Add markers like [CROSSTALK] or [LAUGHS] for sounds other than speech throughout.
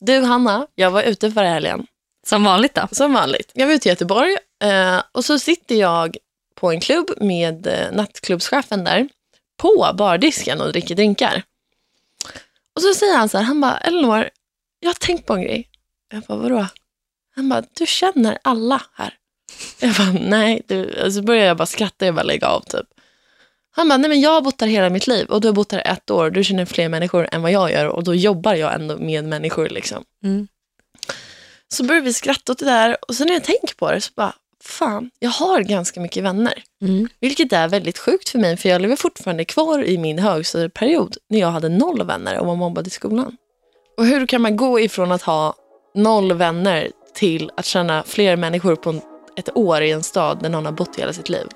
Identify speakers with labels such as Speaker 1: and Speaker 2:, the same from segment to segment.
Speaker 1: Du Hanna, jag var ute förra helgen.
Speaker 2: Som vanligt då?
Speaker 1: Som vanligt. Jag var ute i Göteborg eh, och så sitter jag på en klubb med eh, nattklubbschefen där på bardisken och dricker drinkar. Och så säger han så här, han bara, Elinor, jag har tänkt på en grej. Jag bara, vadå? Han bara, du känner alla här. Jag bara, nej. Du. Och så börjar jag bara skratta, jag bara lägga av typ. Han bara, nej men jag har bott där hela mitt liv och du har bott där ett år. Du känner fler människor än vad jag gör och då jobbar jag ändå med människor. liksom.
Speaker 2: Mm.
Speaker 1: Så börjar vi skratta åt det där och sen när jag tänker på det så bara, fan, jag har ganska mycket vänner.
Speaker 2: Mm.
Speaker 1: Vilket är väldigt sjukt för mig för jag lever fortfarande kvar i min högstadieperiod när jag hade noll vänner och var mobbad i skolan. Och hur kan man gå ifrån att ha noll vänner till att känna fler människor på ett år i en stad där någon har bott hela sitt liv?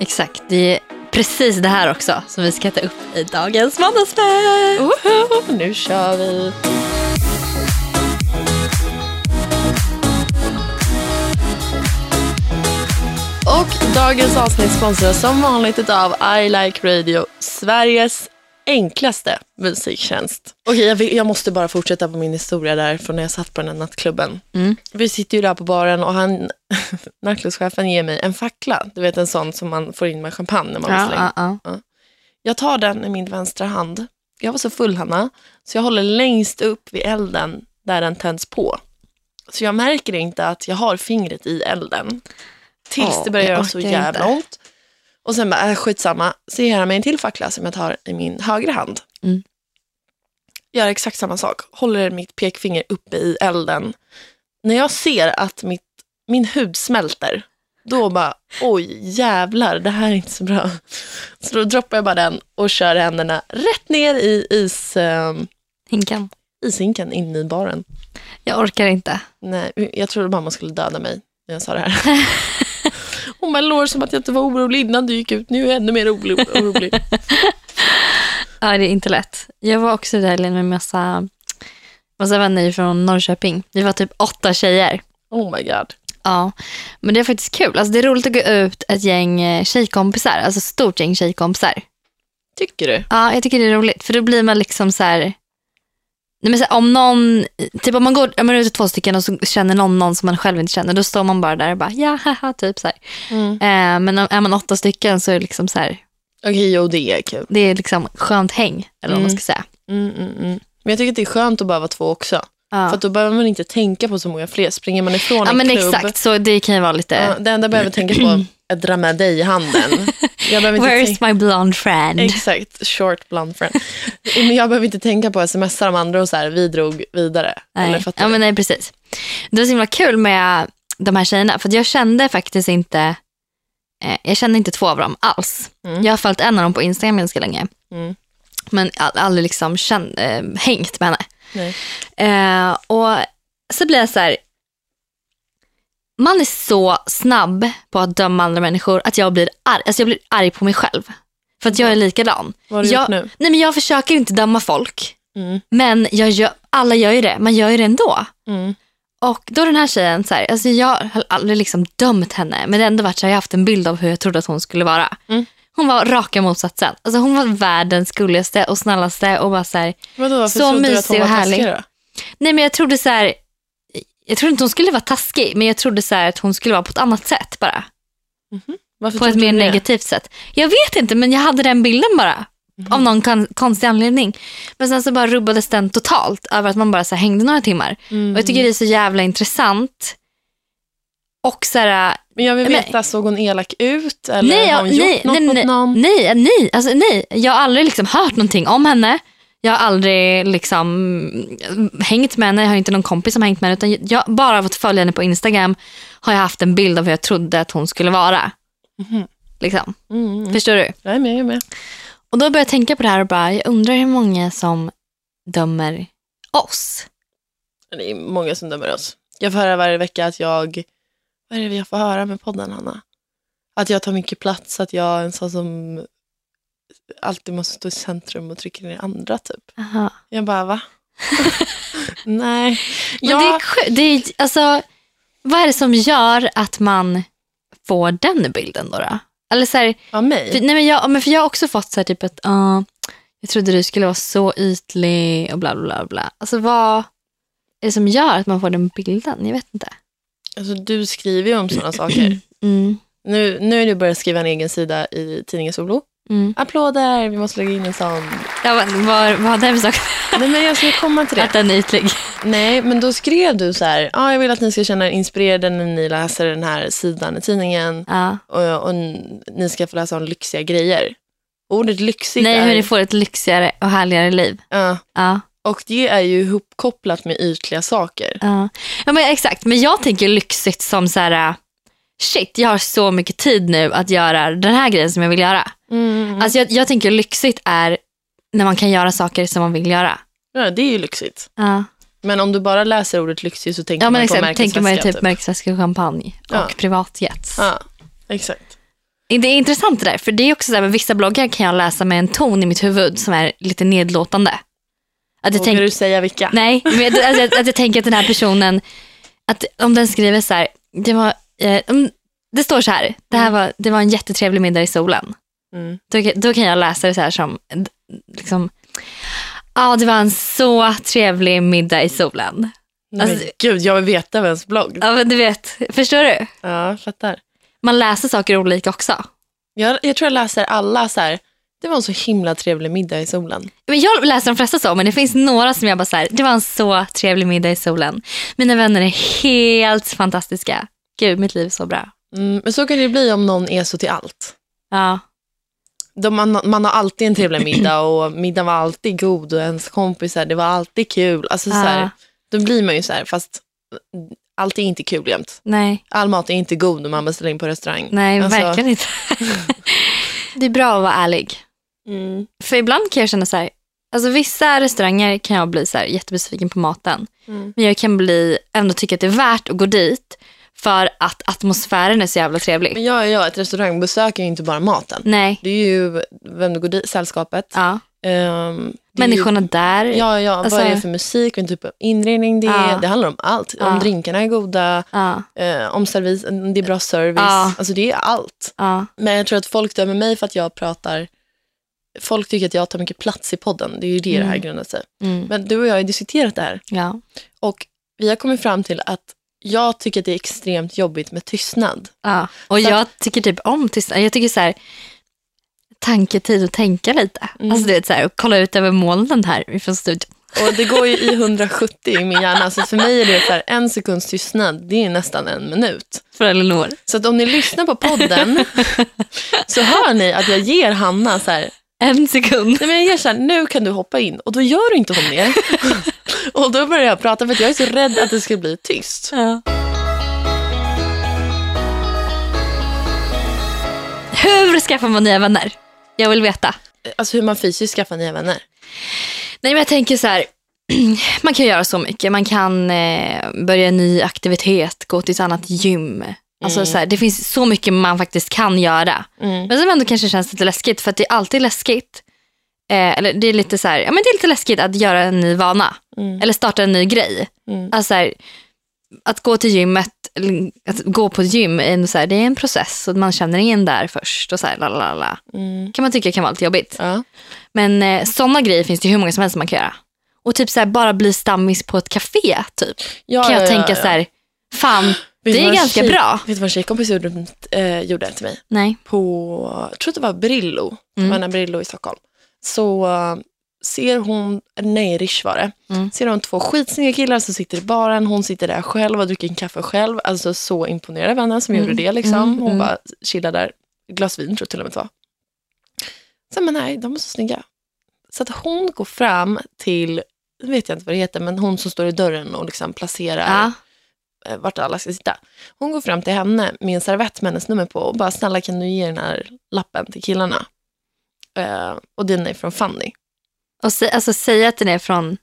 Speaker 2: Exakt, det är precis det här också som vi ska ta upp i dagens måndagsfest.
Speaker 1: Woho, nu kör vi! Och dagens avsnitt sponsras som vanligt av I Like Radio, Sveriges enklaste musiktjänst. Okej, jag, vill, jag måste bara fortsätta på min historia där från när jag satt på den här nattklubben.
Speaker 2: Mm.
Speaker 1: Vi sitter ju där på baren och han, [LAUGHS] nattklubbschefen ger mig en fackla. Du vet en sån som man får in med champagne när man vill slänga.
Speaker 2: Ja, ja,
Speaker 1: Jag tar den i min vänstra hand. Jag var så full, Hanna, så jag håller längst upp vid elden där den tänds på. Så jag märker inte att jag har fingret i elden. Tills
Speaker 2: Åh,
Speaker 1: det börjar göra så jävla
Speaker 2: inte.
Speaker 1: ont. Och sen bara, äh, skitsamma. Så ger han mig en till fackla som jag tar i min högra hand.
Speaker 2: Mm.
Speaker 1: Gör exakt samma sak. Håller mitt pekfinger uppe i elden. När jag ser att mitt, min hud smälter, då bara, oj jävlar, det här är inte så bra. Så då droppar jag bara den och kör händerna rätt ner i is, eh,
Speaker 2: Hinkan.
Speaker 1: ishinken in i baren.
Speaker 2: Jag orkar inte.
Speaker 1: Nej, jag trodde mamma skulle döda mig när jag sa det här. [LAUGHS] Hon bara, lår som att jag inte var orolig innan du gick ut. Nu är jag ännu mer oro- orolig. [LAUGHS]
Speaker 2: Ja, det är inte lätt. Jag var också där med massa, massa vänner från Norrköping. Vi var typ åtta tjejer.
Speaker 1: Oh my god.
Speaker 2: Ja, men det är faktiskt kul. Alltså, det är roligt att gå ut ett gäng eh, tjejkompisar, alltså stort gäng tjejkompisar.
Speaker 1: Tycker du?
Speaker 2: Ja, jag tycker det är roligt, för då blir man liksom så här... Nej, men så här om någon, typ om man går om man är ute två stycken och så känner någon någon som man själv inte känner, då står man bara där och bara ja, haha, typ så här.
Speaker 1: Mm.
Speaker 2: Eh, men om- är man åtta stycken så är det liksom så här,
Speaker 1: Okej, jo det är kul.
Speaker 2: det är liksom skönt häng, eller vad man
Speaker 1: Mm.
Speaker 2: ska säga.
Speaker 1: Mm, mm, mm. Men jag tycker att det är skönt att bara vara två också.
Speaker 2: Ja,
Speaker 1: För då behöver man inte tänka på så många fler. Springer man ifrån
Speaker 2: ja
Speaker 1: en
Speaker 2: men
Speaker 1: klubb.
Speaker 2: exakt, så det kan ju vara lite,
Speaker 1: Ja, det enda jag behöver tänka på [CLEARS THROAT] är att dra med dig i handen. Jag behöver inte
Speaker 2: where
Speaker 1: tänka-
Speaker 2: is my blonde friend?
Speaker 1: Exakt, short blonde friend. Men jag behöver inte tänka på att smsa de andra och så här, vi drog vidare. Eller
Speaker 2: Nej.
Speaker 1: fattar
Speaker 2: Ja, men nej, precis. Det var så himla kul med de här tjejerna, för jag kände faktiskt inte, eh, jag kände inte två av dem alls.
Speaker 1: Mm.
Speaker 2: Jag har följt en av dem på Instagram ganska länge,
Speaker 1: Mm.
Speaker 2: men aldrig liksom känd, eh, hängt med henne. Eh, och så blir jag så här, man är så snabb på att döma andra människor att jag blir arg, alltså jag blir arg på mig själv. För att jag är likadan.
Speaker 1: Vad har du
Speaker 2: jag,
Speaker 1: gjort nu?
Speaker 2: Nej men jag försöker inte döma folk,
Speaker 1: Mm.
Speaker 2: men jag gör, alla gör ju det, man gör ju det ändå.
Speaker 1: Mm.
Speaker 2: Och då den här tjejen, så här, alltså jag har aldrig liksom dömt henne, men det har ändå varit så här, jag har haft en bild av hur jag trodde att hon skulle vara.
Speaker 1: Mm.
Speaker 2: Hon var raka motsatsen. Alltså hon var världens gulligaste och snällaste och bara så här,
Speaker 1: Vadå, varför
Speaker 2: Så
Speaker 1: trodde du att hon var taskig då?
Speaker 2: nej men jag trodde så här, jag trodde inte hon skulle vara taskig, men jag trodde så här att hon skulle vara på ett annat sätt bara.
Speaker 1: Varför
Speaker 2: På ett mer negativt sätt. Jag vet inte, men jag hade den bilden bara.
Speaker 1: Mhm.
Speaker 2: Av någon kon- konstig anledning. Men sen så bara rubbades den totalt över att man bara så hängde några timmar.
Speaker 1: Mm.
Speaker 2: Och jag tycker det är så jävla intressant. Och så här,
Speaker 1: Men jag vill
Speaker 2: Men-
Speaker 1: veta, såg hon elak ut? Eller
Speaker 2: Nej,
Speaker 1: har hon gjort
Speaker 2: nej,
Speaker 1: något
Speaker 2: nej,
Speaker 1: mot
Speaker 2: nej,
Speaker 1: någon?
Speaker 2: nej, nej, alltså nej. Jag har aldrig liksom hört någonting om henne. Jag har aldrig liksom hängt med henne, jag har inte någon kompis som har hängt med henne. Utan jag bara av att följa henne på Instagram har jag haft en bild av hur jag trodde att hon skulle vara.
Speaker 1: Mhm.
Speaker 2: Liksom.
Speaker 1: Mm, mm.
Speaker 2: Förstår du?
Speaker 1: Jag är med, jag är med.
Speaker 2: Och då började jag tänka på det här och bara, jag undrar hur många som dömer oss.
Speaker 1: Det är många som dömer oss. Jag får höra varje vecka att jag... Vad är det jag får höra med podden, Hanna? Att jag tar mycket plats, att jag är en sån som alltid måste stå i centrum och trycka ner andra, typ.
Speaker 2: Aha.
Speaker 1: Jag bara, va? [LAUGHS] Nej.
Speaker 2: Men det är, det är, alltså, vad är det som gör att man får den bilden då? då? Eller så här,
Speaker 1: av mig?
Speaker 2: för, nej men jag, men för jag har också fått så här typ att ah, jag trodde du skulle vara så ytlig och bla bla bla. bla. Alltså vad, är det som gör att man får den bilden? Jag vet inte.
Speaker 1: Alltså, du skriver ju om sådana [CLEARS THROAT] saker.
Speaker 2: Mm.
Speaker 1: Nu, nu har du börjat skriva en egen sida i tidningen Solo.
Speaker 2: Mm.
Speaker 1: Applåder, vi måste lägga in en sån.
Speaker 2: Ja, vad, vad, vad hade jag för sak?
Speaker 1: Nej, men jag ska komma till det. [LAUGHS]
Speaker 2: Att den är ytlig.
Speaker 1: Nej, men då skrev du så här, ah, jag vill att ni ska känna er inspirerade när ni läser den här sidan i tidningen.
Speaker 2: Ja.
Speaker 1: Och, och ni ska få läsa om lyxiga grejer. Ordet lyxigt
Speaker 2: Nej,
Speaker 1: är...
Speaker 2: hur ni får ett lyxigare och härligare liv.
Speaker 1: Ja,
Speaker 2: Ja.
Speaker 1: Och det är ju ihopkopplat med ytliga saker.
Speaker 2: Ja. ja, men exakt. Men jag tänker lyxigt som så här, äh, shit, jag har så mycket tid nu att göra den här grejen som jag vill göra.
Speaker 1: Mm.
Speaker 2: Alltså jag, jag tänker lyxigt är när man kan göra saker som man vill göra.
Speaker 1: Ja, det är ju lyxigt.
Speaker 2: Ja,
Speaker 1: Men om du bara läser ordet lyxig så tänker
Speaker 2: ja
Speaker 1: man på
Speaker 2: exakt. tänker man ju
Speaker 1: märkesväska.
Speaker 2: typ märkesväska och champagne och
Speaker 1: Ja.
Speaker 2: privatjets.
Speaker 1: Ja, exakt.
Speaker 2: Det är intressant det där, för det är också så här, med vissa bloggar kan jag läsa med en ton i mitt huvud som är lite nedlåtande. Att jag
Speaker 1: Vågar
Speaker 2: tänk,
Speaker 1: du säga vilka?
Speaker 2: nej, men jag- att, jag, att jag tänker att den här personen, att om den skriver så här, det var, eh, det står så här, det här var, det var en jättetrevlig middag i solen.
Speaker 1: Mm.
Speaker 2: Då, då kan jag läsa det så här som, liksom, ja det var en så trevlig middag i solen.
Speaker 1: Nej,
Speaker 2: Alltså-
Speaker 1: gud, jag vill veta vems blogg.
Speaker 2: Ja men du vet, förstår du?
Speaker 1: Ja, fattar.
Speaker 2: Man läser saker olika också.
Speaker 1: Jag, jag tror jag läser alla så här, det var en så himla trevlig middag i solen.
Speaker 2: Men jag läser de flesta så, men det finns några som jag bara så här, det var en så trevlig middag i solen. Mina vänner är helt fantastiska. Gud, mitt liv är så bra.
Speaker 1: Mm, men så kan det ju bli om någon är så till allt.
Speaker 2: Ja,
Speaker 1: De, man, man har alltid en trevlig middag och middagen var alltid god och ens kompisar, det var alltid kul. Alltså, så här,
Speaker 2: Ja.
Speaker 1: då blir man ju så här, fast allt är inte kul jämt.
Speaker 2: nej,
Speaker 1: All mat är inte god när man beställer in på restaurang.
Speaker 2: nej,
Speaker 1: Alltså,
Speaker 2: verkligen inte. [LAUGHS] det är bra att vara ärlig.
Speaker 1: Mm,
Speaker 2: För ibland kan jag känna så här, alltså vissa restauranger kan jag bli så här jättebesviken på maten.
Speaker 1: mm.
Speaker 2: Men jag kan bli, ändå tycka att det är värt att gå dit för att atmosfären är så jävla trevlig.
Speaker 1: Men jag är jag, ett restaurangbesök är ju inte bara maten.
Speaker 2: Nej,
Speaker 1: Det är ju vem du går dit, sällskapet.
Speaker 2: ja.
Speaker 1: Är
Speaker 2: Människorna där.
Speaker 1: Ju, ja, ja
Speaker 2: Alltså-
Speaker 1: vad är det för musik, vilken typ av inredning det är.
Speaker 2: Ja.
Speaker 1: Det handlar om allt.
Speaker 2: Ja.
Speaker 1: Om drinkarna är goda,
Speaker 2: Ja,
Speaker 1: eh, om servis, det är bra service.
Speaker 2: Ja.
Speaker 1: Alltså det är allt.
Speaker 2: ja,
Speaker 1: Men jag tror att folk dömer mig för att jag pratar, folk tycker att jag tar mycket plats i podden. Det är ju det det här
Speaker 2: Mm.
Speaker 1: grundar sig.
Speaker 2: mm,
Speaker 1: Men du och jag har ju diskuterat det här.
Speaker 2: ja.
Speaker 1: Och vi har kommit fram till att jag tycker att det är extremt jobbigt med tystnad.
Speaker 2: Ja, och
Speaker 1: Så
Speaker 2: jag tycker typ om tystnad. Jag tycker så här, tanketid och tänka lite.
Speaker 1: Mm.
Speaker 2: Alltså du vet så här, och kolla ut över molnen här ifrån studion.
Speaker 1: Och det går ju i [LAUGHS] 170 i min hjärna. Så för mig är det så här, en sekunds tystnad, det är nästan en minut.
Speaker 2: För Elinor.
Speaker 1: Så att om ni lyssnar på podden [LAUGHS] så hör ni att jag ger Hanna så här,
Speaker 2: En sekund.
Speaker 1: nej men jag ger så här, nu kan du hoppa in. Och då gör inte hon det. [LAUGHS] och då börjar jag prata för att jag är så rädd att det ska bli tyst.
Speaker 2: Ja. Hur skaffar man nya vänner? Jag vill veta.
Speaker 1: Alltså hur man fysiskt skaffar nya vänner.
Speaker 2: Nej men jag tänker så här, [CLEARS THROAT] man kan göra så mycket. Man kan eh, börja en ny aktivitet, gå till ett annat gym. Alltså
Speaker 1: Mm.
Speaker 2: så här, det finns så mycket man faktiskt kan göra.
Speaker 1: Mm.
Speaker 2: Men som ändå kanske känns lite läskigt för att det är alltid läskigt. Eh, eller det är lite så här, ja men det är lite läskigt att göra en ny vana.
Speaker 1: Mm.
Speaker 2: Eller starta en ny grej. Alltså så här, att gå till gymmet, eller att gå på gym, är så här, det är en process. Och man känner in där först och så här.
Speaker 1: Mm.
Speaker 2: kan man tycka kan vara lite jobbigt.
Speaker 1: Ja.
Speaker 2: Men eh, sådana grejer finns det hur många som helst man kan göra. Och typ så här, bara bli stammis på ett café typ.
Speaker 1: Ja,
Speaker 2: kan jag
Speaker 1: ja,
Speaker 2: tänka så här, fan
Speaker 1: Vet
Speaker 2: det är ganska
Speaker 1: tjej-
Speaker 2: bra.
Speaker 1: Vet du vad en tjejkompis gjorde, eh, gjorde till mig?
Speaker 2: Nej.
Speaker 1: På, jag tror det var Brillo,
Speaker 2: Mm.
Speaker 1: mm. Brillo i Stockholm. Så eh, ser hon, nej Rish var det,
Speaker 2: Mm.
Speaker 1: ser hon två skitsnygga killar som sitter i baren, hon sitter där själv och dricker en kaffe själv. Alltså så imponerad av henne som
Speaker 2: Mm.
Speaker 1: gjorde det liksom.
Speaker 2: Mm,
Speaker 1: Hon
Speaker 2: mm.
Speaker 1: bara chillade där, glas vin tror jag till och med det var. Sen men nej, de är så snygga. Så att hon går fram till, nu vet jag inte vad det heter, men hon som står i dörren och liksom placerar
Speaker 2: Ja.
Speaker 1: Eh, vart alla ska sitta. Hon går fram till henne med en servett med hennes nummer på och bara snälla kan du ge den här lappen till killarna? Eh, och den är från Fanny.
Speaker 2: Och sä, alltså säga att den är från,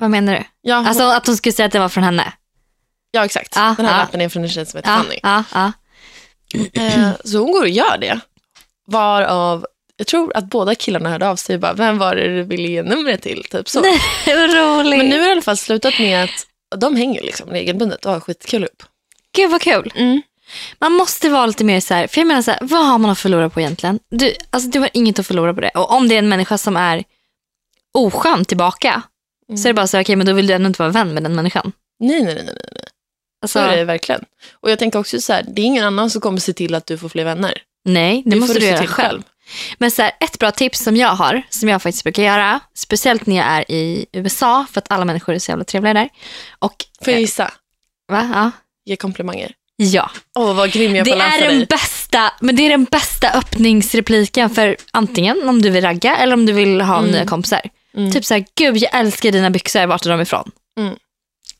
Speaker 2: vad menar du?
Speaker 1: Ja, hon,
Speaker 2: Alltså att hon skulle säga att den var från henne.
Speaker 1: ja exakt.
Speaker 2: Ja,
Speaker 1: den här
Speaker 2: ja.
Speaker 1: lappen är från en tjej som heter
Speaker 2: Ja,
Speaker 1: Fanny.
Speaker 2: ja, ja.
Speaker 1: Eh, så hon går och gör det. Varav, jag tror att båda killarna hörde av sig och bara, vem var det du ville ge numret till? Typ så.
Speaker 2: Nej, [LAUGHS] vad roligt.
Speaker 1: Men nu har det i alla fall slutat med att de hänger liksom regelbundet och har skitkul upp.
Speaker 2: Gud vad kul. Man måste vara lite mer så här, för jag menar så här, vad har man att förlora på egentligen? Du, alltså du har inget att förlora på det. Och om det är en människa som är oskön tillbaka,
Speaker 1: Mm.
Speaker 2: så är det bara så, okej men då vill du ändå inte vara vän med den människan.
Speaker 1: Nej, nej, nej, nej. nej.
Speaker 2: Alltså,
Speaker 1: Så är det verkligen. Och jag tänker också så här, det är ingen annan som kommer se till att du får fler vänner.
Speaker 2: Nej, det, måste
Speaker 1: får
Speaker 2: du
Speaker 1: se
Speaker 2: göra
Speaker 1: till
Speaker 2: själv. Men så här, ett bra tips som jag har, som jag faktiskt brukar göra, speciellt när jag är i USA, för att alla människor är så jävla trevliga där. Och,
Speaker 1: Får jag gissa?
Speaker 2: va? Ja.
Speaker 1: Ge komplimanger.
Speaker 2: ja.
Speaker 1: Åh, vad grym jag
Speaker 2: Det
Speaker 1: får läsa
Speaker 2: är, den
Speaker 1: dig.
Speaker 2: bästa, men det är den bästa öppningsrepliken för antingen om du vill ragga eller om du vill ha
Speaker 1: Mm.
Speaker 2: nya kompisar.
Speaker 1: Mm.
Speaker 2: Typ så här, gud jag älskar dina byxor, vart är de ifrån?
Speaker 1: Mm.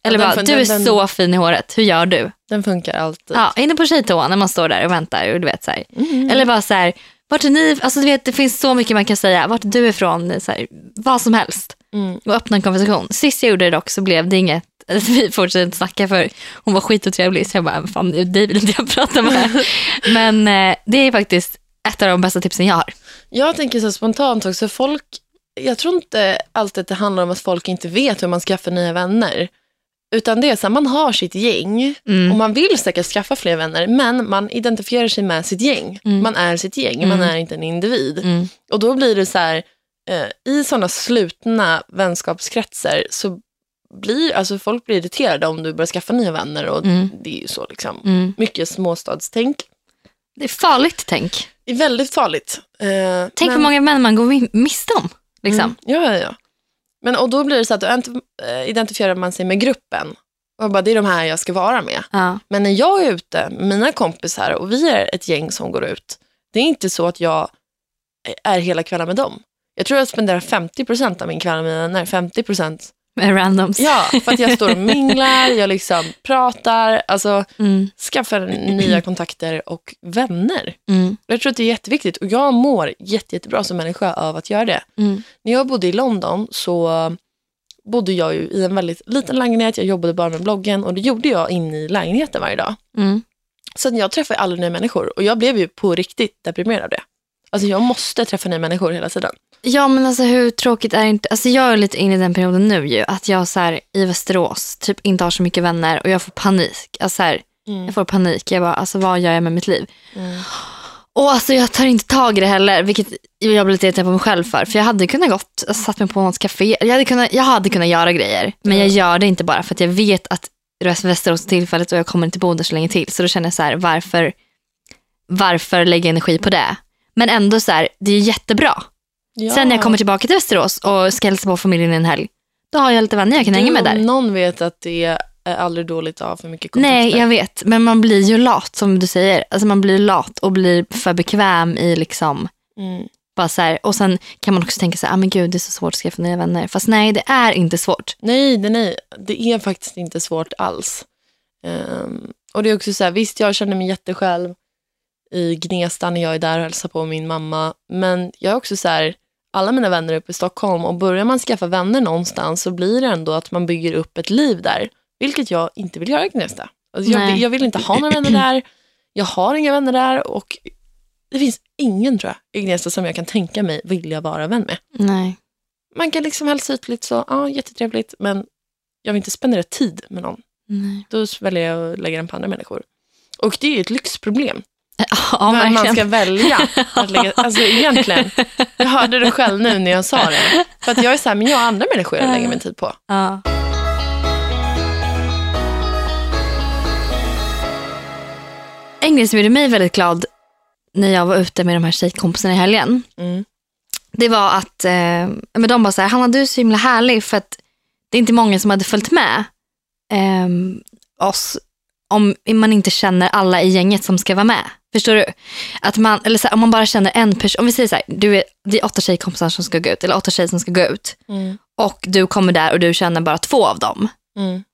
Speaker 2: Eller bara, du är
Speaker 1: den-
Speaker 2: så fin i håret, hur gör du?
Speaker 1: Den funkar alltid.
Speaker 2: Ja, inne på tjejtoan när man står där och väntar. Och du vet, så här.
Speaker 1: Mm.
Speaker 2: Eller bara så här, vart är ni? Alltså, du vet, det finns så mycket man kan säga. Vart är du ifrån? Så här, vad som helst.
Speaker 1: Mm.
Speaker 2: Och öppna en konversation. Sist jag gjorde det dock så blev det inget, alltså, [LAUGHS] vi fortsatte inte snacka för hon var skitotrevlig. Så jag bara, fan dig vill inte jag prata med. [LAUGHS] Men eh, det är faktiskt ett av de bästa tipsen jag har.
Speaker 1: Jag tänker så spontant också, folk, jag tror inte alltid att det handlar om att folk inte vet hur man skaffar nya vänner. Utan det är så här, man har sitt gäng
Speaker 2: Mm.
Speaker 1: och man vill säkert skaffa fler vänner, men man identifierar sig med sitt gäng.
Speaker 2: Mm.
Speaker 1: Man är sitt gäng, man
Speaker 2: Mm.
Speaker 1: är inte en individ.
Speaker 2: Mm.
Speaker 1: Och då blir det så här, eh, i sådana slutna vänskapskretsar så blir, alltså folk blir irriterade om du börjar skaffa nya vänner och
Speaker 2: Mm.
Speaker 1: det är ju så liksom.
Speaker 2: Mm.
Speaker 1: Mycket småstadstänk.
Speaker 2: Det är farligt tänk.
Speaker 1: Det är väldigt farligt. Eh,
Speaker 2: Tänk
Speaker 1: men-
Speaker 2: hur många män man går mi- miste om. Liksom.
Speaker 1: Ja, ja, ja. Men, och då blir det så att då eh, identifierar man sig med gruppen. Och bara, det är de här jag ska vara med.
Speaker 2: Ja.
Speaker 1: Men när jag är ute med mina kompisar och vi är ett gäng som går ut, det är inte så att jag är hela kvällen med dem. Jag tror jag spenderar 50% av min kväll med mina vänner. 50%
Speaker 2: Med randoms.
Speaker 1: Ja, för att jag står och minglar, jag liksom pratar, alltså
Speaker 2: Mm.
Speaker 1: skaffar nya kontakter och vänner.
Speaker 2: Mm.
Speaker 1: Jag tror att det är jätteviktigt och jag mår jätte, jättebra som människa av att göra det.
Speaker 2: Mm.
Speaker 1: När jag bodde i London så bodde jag ju i en väldigt liten lägenhet. Jag jobbade bara med bloggen och det gjorde jag inne i lägenheten varje dag.
Speaker 2: Mm.
Speaker 1: Så jag träffade aldrig nya människor och jag blev ju på riktigt deprimerad av det. Alltså jag måste träffa nya människor hela tiden.
Speaker 2: Ja men alltså hur tråkigt är det inte, alltså jag är lite inne i den perioden nu ju, att jag så här, i Västerås typ inte har så mycket vänner och jag får panik. Alltså så här, jag får panik, jag bara alltså vad gör jag med mitt liv?
Speaker 1: Mm.
Speaker 2: Och alltså jag tar inte tag i det heller, vilket jag blir lite irriterad på mig själv för. För jag hade kunnat gått, alltså, satt mig på något café, jag hade, kunnat, jag hade kunnat göra grejer. Men jag gör det inte bara för att jag vet att det är Västerås tillfället och jag kommer inte bo där så länge till. Så då känner jag så här, varför, varför lägga energi på det? Men ändå så här, det är jättebra.
Speaker 1: Ja.
Speaker 2: Sen när jag kommer tillbaka till Västerås och ska hälsa på familjen en helg, då har jag lite vänner jag kan hänga med
Speaker 1: Du
Speaker 2: där.
Speaker 1: någon vet att det är aldrig dåligt att ha för mycket kontakter.
Speaker 2: Nej, jag vet. Men man blir ju lat som du säger. Alltså man blir lat och blir för bekväm i liksom,
Speaker 1: Mm.
Speaker 2: bara så här. Och sen kan man också tänka så här, ah, men gud det är så svårt att skaffa nya vänner. Fast nej, det är inte svårt.
Speaker 1: Nej, det, nej, det är faktiskt inte svårt alls. Ehm, och det är också så här, visst jag känner mig jättesjälv i Gnesta när jag är där och hälsar på min mamma. Men jag är också så här, alla mina vänner är uppe i Stockholm och börjar man skaffa vänner någonstans så blir det ändå att man bygger upp ett liv där. Vilket jag inte vill göra i Gnesta. Alltså jag, jag vill inte ha några vänner där. Jag har inga vänner där och det finns ingen tror jag i Gnesta som jag kan tänka mig vilja vara vän med.
Speaker 2: Nej.
Speaker 1: Man kan liksom hälsa ut lite så, ja jättetrevligt, men jag vill inte spendera tid med någon.
Speaker 2: nej.
Speaker 1: Då väljer jag att lägga den på andra människor. Och det är ju ett lyxproblem.
Speaker 2: Ja,
Speaker 1: när man ska välja. [LAUGHS] Att lägga, alltså egentligen, jag hörde det själv nu när jag sa det. För att jag är så här, men jag har andra människor jag lägger min tid på.
Speaker 2: Ja. En grej som gjorde mig väldigt glad när jag var ute med de här tjejkompisarna i helgen,
Speaker 1: Mm.
Speaker 2: det var att eh, men de bara så här, Hanna du är så himla härlig för att det är inte många som hade följt med eh, oss om man inte känner alla i gänget som ska vara med. Förstår du? Att man, eller så här, om man bara känner en person, om vi säger så här, du är, det är åtta tjejkompisar som ska gå ut, eller åtta tjejer som ska gå ut
Speaker 1: Mm.
Speaker 2: och du kommer där och du känner bara två av dem.
Speaker 1: Mm.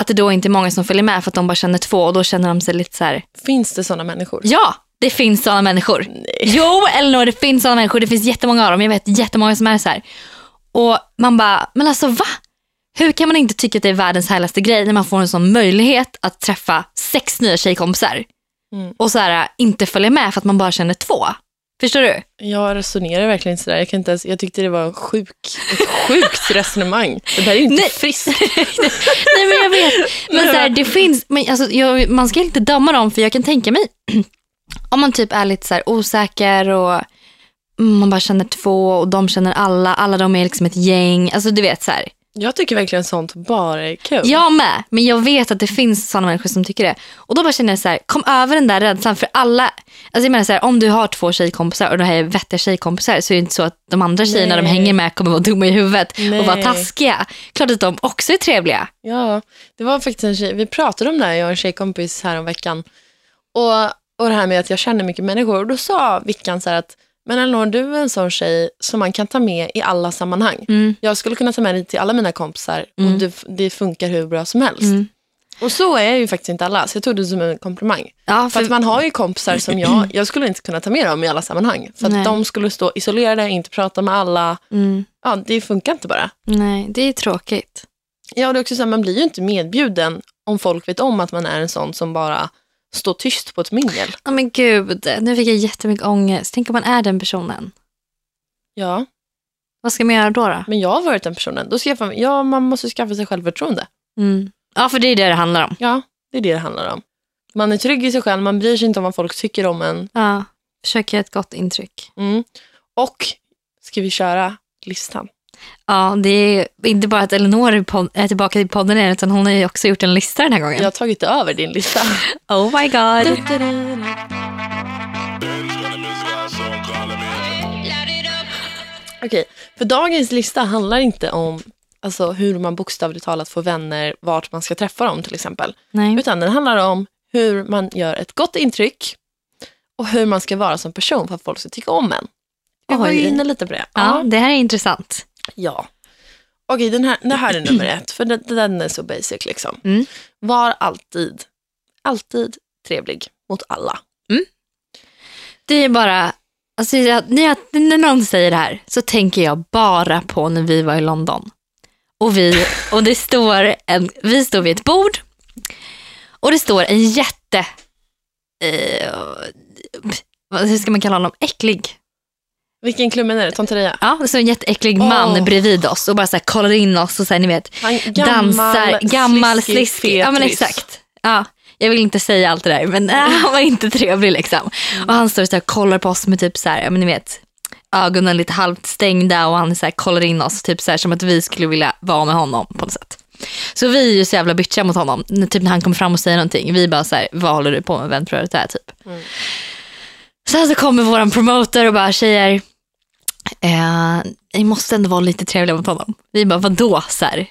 Speaker 2: Att det då inte är många som följer med för att de bara känner två och då känner de sig lite så här,
Speaker 1: Finns det sådana människor?
Speaker 2: ja, det finns sådana människor.
Speaker 1: Nej.
Speaker 2: Jo, Elinor, det finns sådana människor. Det finns jättemånga av dem. Jag vet jättemånga som är så här. Och man bara, men alltså va? Hur kan man inte tycka att det är världens härligaste grej när man får en sån möjlighet att träffa sex nya tjejkompisar
Speaker 1: Mm.
Speaker 2: och så här, inte följa med för att man bara känner två? Förstår du?
Speaker 1: Jag resonerar verkligen sådär. Jag, kan inte ens, jag tyckte det var en sjuk, ett sjukt [LAUGHS] resonemang. Det där är ju inte
Speaker 2: Nej.
Speaker 1: friskt. [LAUGHS]
Speaker 2: Nej men jag vet. Men så här, det finns, men alltså, jag, man ska inte döma dem för jag kan tänka mig [CLEARS THROAT] om man typ är lite så osäker och man bara känner två och de känner alla, alla de är liksom ett gäng. Alltså du vet så här.
Speaker 1: Jag tycker verkligen sånt bara är kul.
Speaker 2: Jag med, men jag vet att det finns sådana människor som tycker det. Och då bara känner jag så här, kom över den där rädslan för alla. Alltså jag menar så här, om du har två tjejkompisar och här är vettiga tjejkompisar så är det inte så att de andra tjejerna
Speaker 1: Nej.
Speaker 2: de hänger med kommer vara dumma i huvudet
Speaker 1: Nej.
Speaker 2: och vara taskiga. Klart att de också är trevliga.
Speaker 1: Ja, det var faktiskt en tjej, vi pratade om det här, jag och en tjejkompis här om veckan. Och, och det här med att jag känner mycket människor. Och då sa Vickan så här att, men Elinor, du är en sån tjej som man kan ta med i alla sammanhang.
Speaker 2: Mm.
Speaker 1: Jag skulle kunna ta med dig till alla mina kompisar
Speaker 2: Mm.
Speaker 1: och det, det funkar hur bra som helst.
Speaker 2: Mm.
Speaker 1: Och så är ju faktiskt inte alla, så jag tog det som en komplimang.
Speaker 2: Ja,
Speaker 1: För att man har ju kompisar som jag, [CLEARS THROAT] jag skulle inte kunna ta med dem i alla sammanhang. För att
Speaker 2: Nej.
Speaker 1: de skulle stå isolerade, inte prata med alla.
Speaker 2: mm.
Speaker 1: Ja, det funkar inte bara.
Speaker 2: Nej, det är tråkigt.
Speaker 1: Ja, och det är också så här, man blir ju inte medbjuden om folk vet om att man är en sån som bara står tyst på ett mingel.
Speaker 2: Ja men gud, nu fick jag jättemycket ångest. Tänk om man är den personen.
Speaker 1: Ja,
Speaker 2: Vad ska man göra då? då?
Speaker 1: men jag har varit den personen. Då skaffar, ja, man måste skaffa sig självförtroende.
Speaker 2: Mm. Ja, för det är det det handlar om.
Speaker 1: Ja, det är det det handlar om. Man är trygg i sig själv, man bryr sig inte om vad folk tycker om en.
Speaker 2: Ja. Försök göra ett gott intryck.
Speaker 1: Mm. Och ska vi köra listan?
Speaker 2: Ja, det är inte bara att Elinor är tillbaka i podden igen, utan hon har ju också gjort en lista den här gången.
Speaker 1: Jag har tagit över din lista. [LAUGHS]
Speaker 2: Oh my god.
Speaker 1: Okej, för dagens lista handlar inte om alltså, hur man bokstavligt talat får vänner, vart man ska träffa dem till exempel.
Speaker 2: Nej.
Speaker 1: Utan den handlar om hur man gör ett gott intryck och hur man ska vara som person för att folk ska tycka om en. Vi var ju inne lite på det.
Speaker 2: Ja, det här är intressant.
Speaker 1: Ja. Okej, den här, det här är nummer ett, för den, den är så basic. liksom.
Speaker 2: Mm.
Speaker 1: Var alltid, alltid trevlig mot alla.
Speaker 2: Det är bara, alltså, jag, när, jag, när någon säger det här så tänker jag bara på när vi var i London. Och, vi, och det står en, vi står vid ett bord och det står en jätte, eh, hur ska man kalla honom, äcklig.
Speaker 1: Vilken klubben är det? Tonteria?
Speaker 2: Ja, det står en jätteäcklig man
Speaker 1: Åh.
Speaker 2: bredvid oss och bara så här kollar in oss och så här, ni vet,
Speaker 1: Han,
Speaker 2: dansar, gammal,
Speaker 1: sliskig,
Speaker 2: sliskig. Ja men exakt. Ja, jag vill inte säga allt det där men äh, han var inte trevlig liksom. Och han står så här, och kollar på oss med typ så här, ja, men ni vet, ögonen lite halvt stängda och han så här, kollar in oss typ så här, som att vi skulle vilja vara med honom på något sätt. Så vi är ju så jävla bitchiga mot honom. Typ när han kommer fram och säger någonting. Vi bara så här, vad håller du på med? Vem tror du att det är? Typ.
Speaker 1: Mm.
Speaker 2: Sen så kommer våran promoter och bara, tjejer, eh, ni måste ändå vara lite trevliga mot honom. Vi bara, vadå? Så här.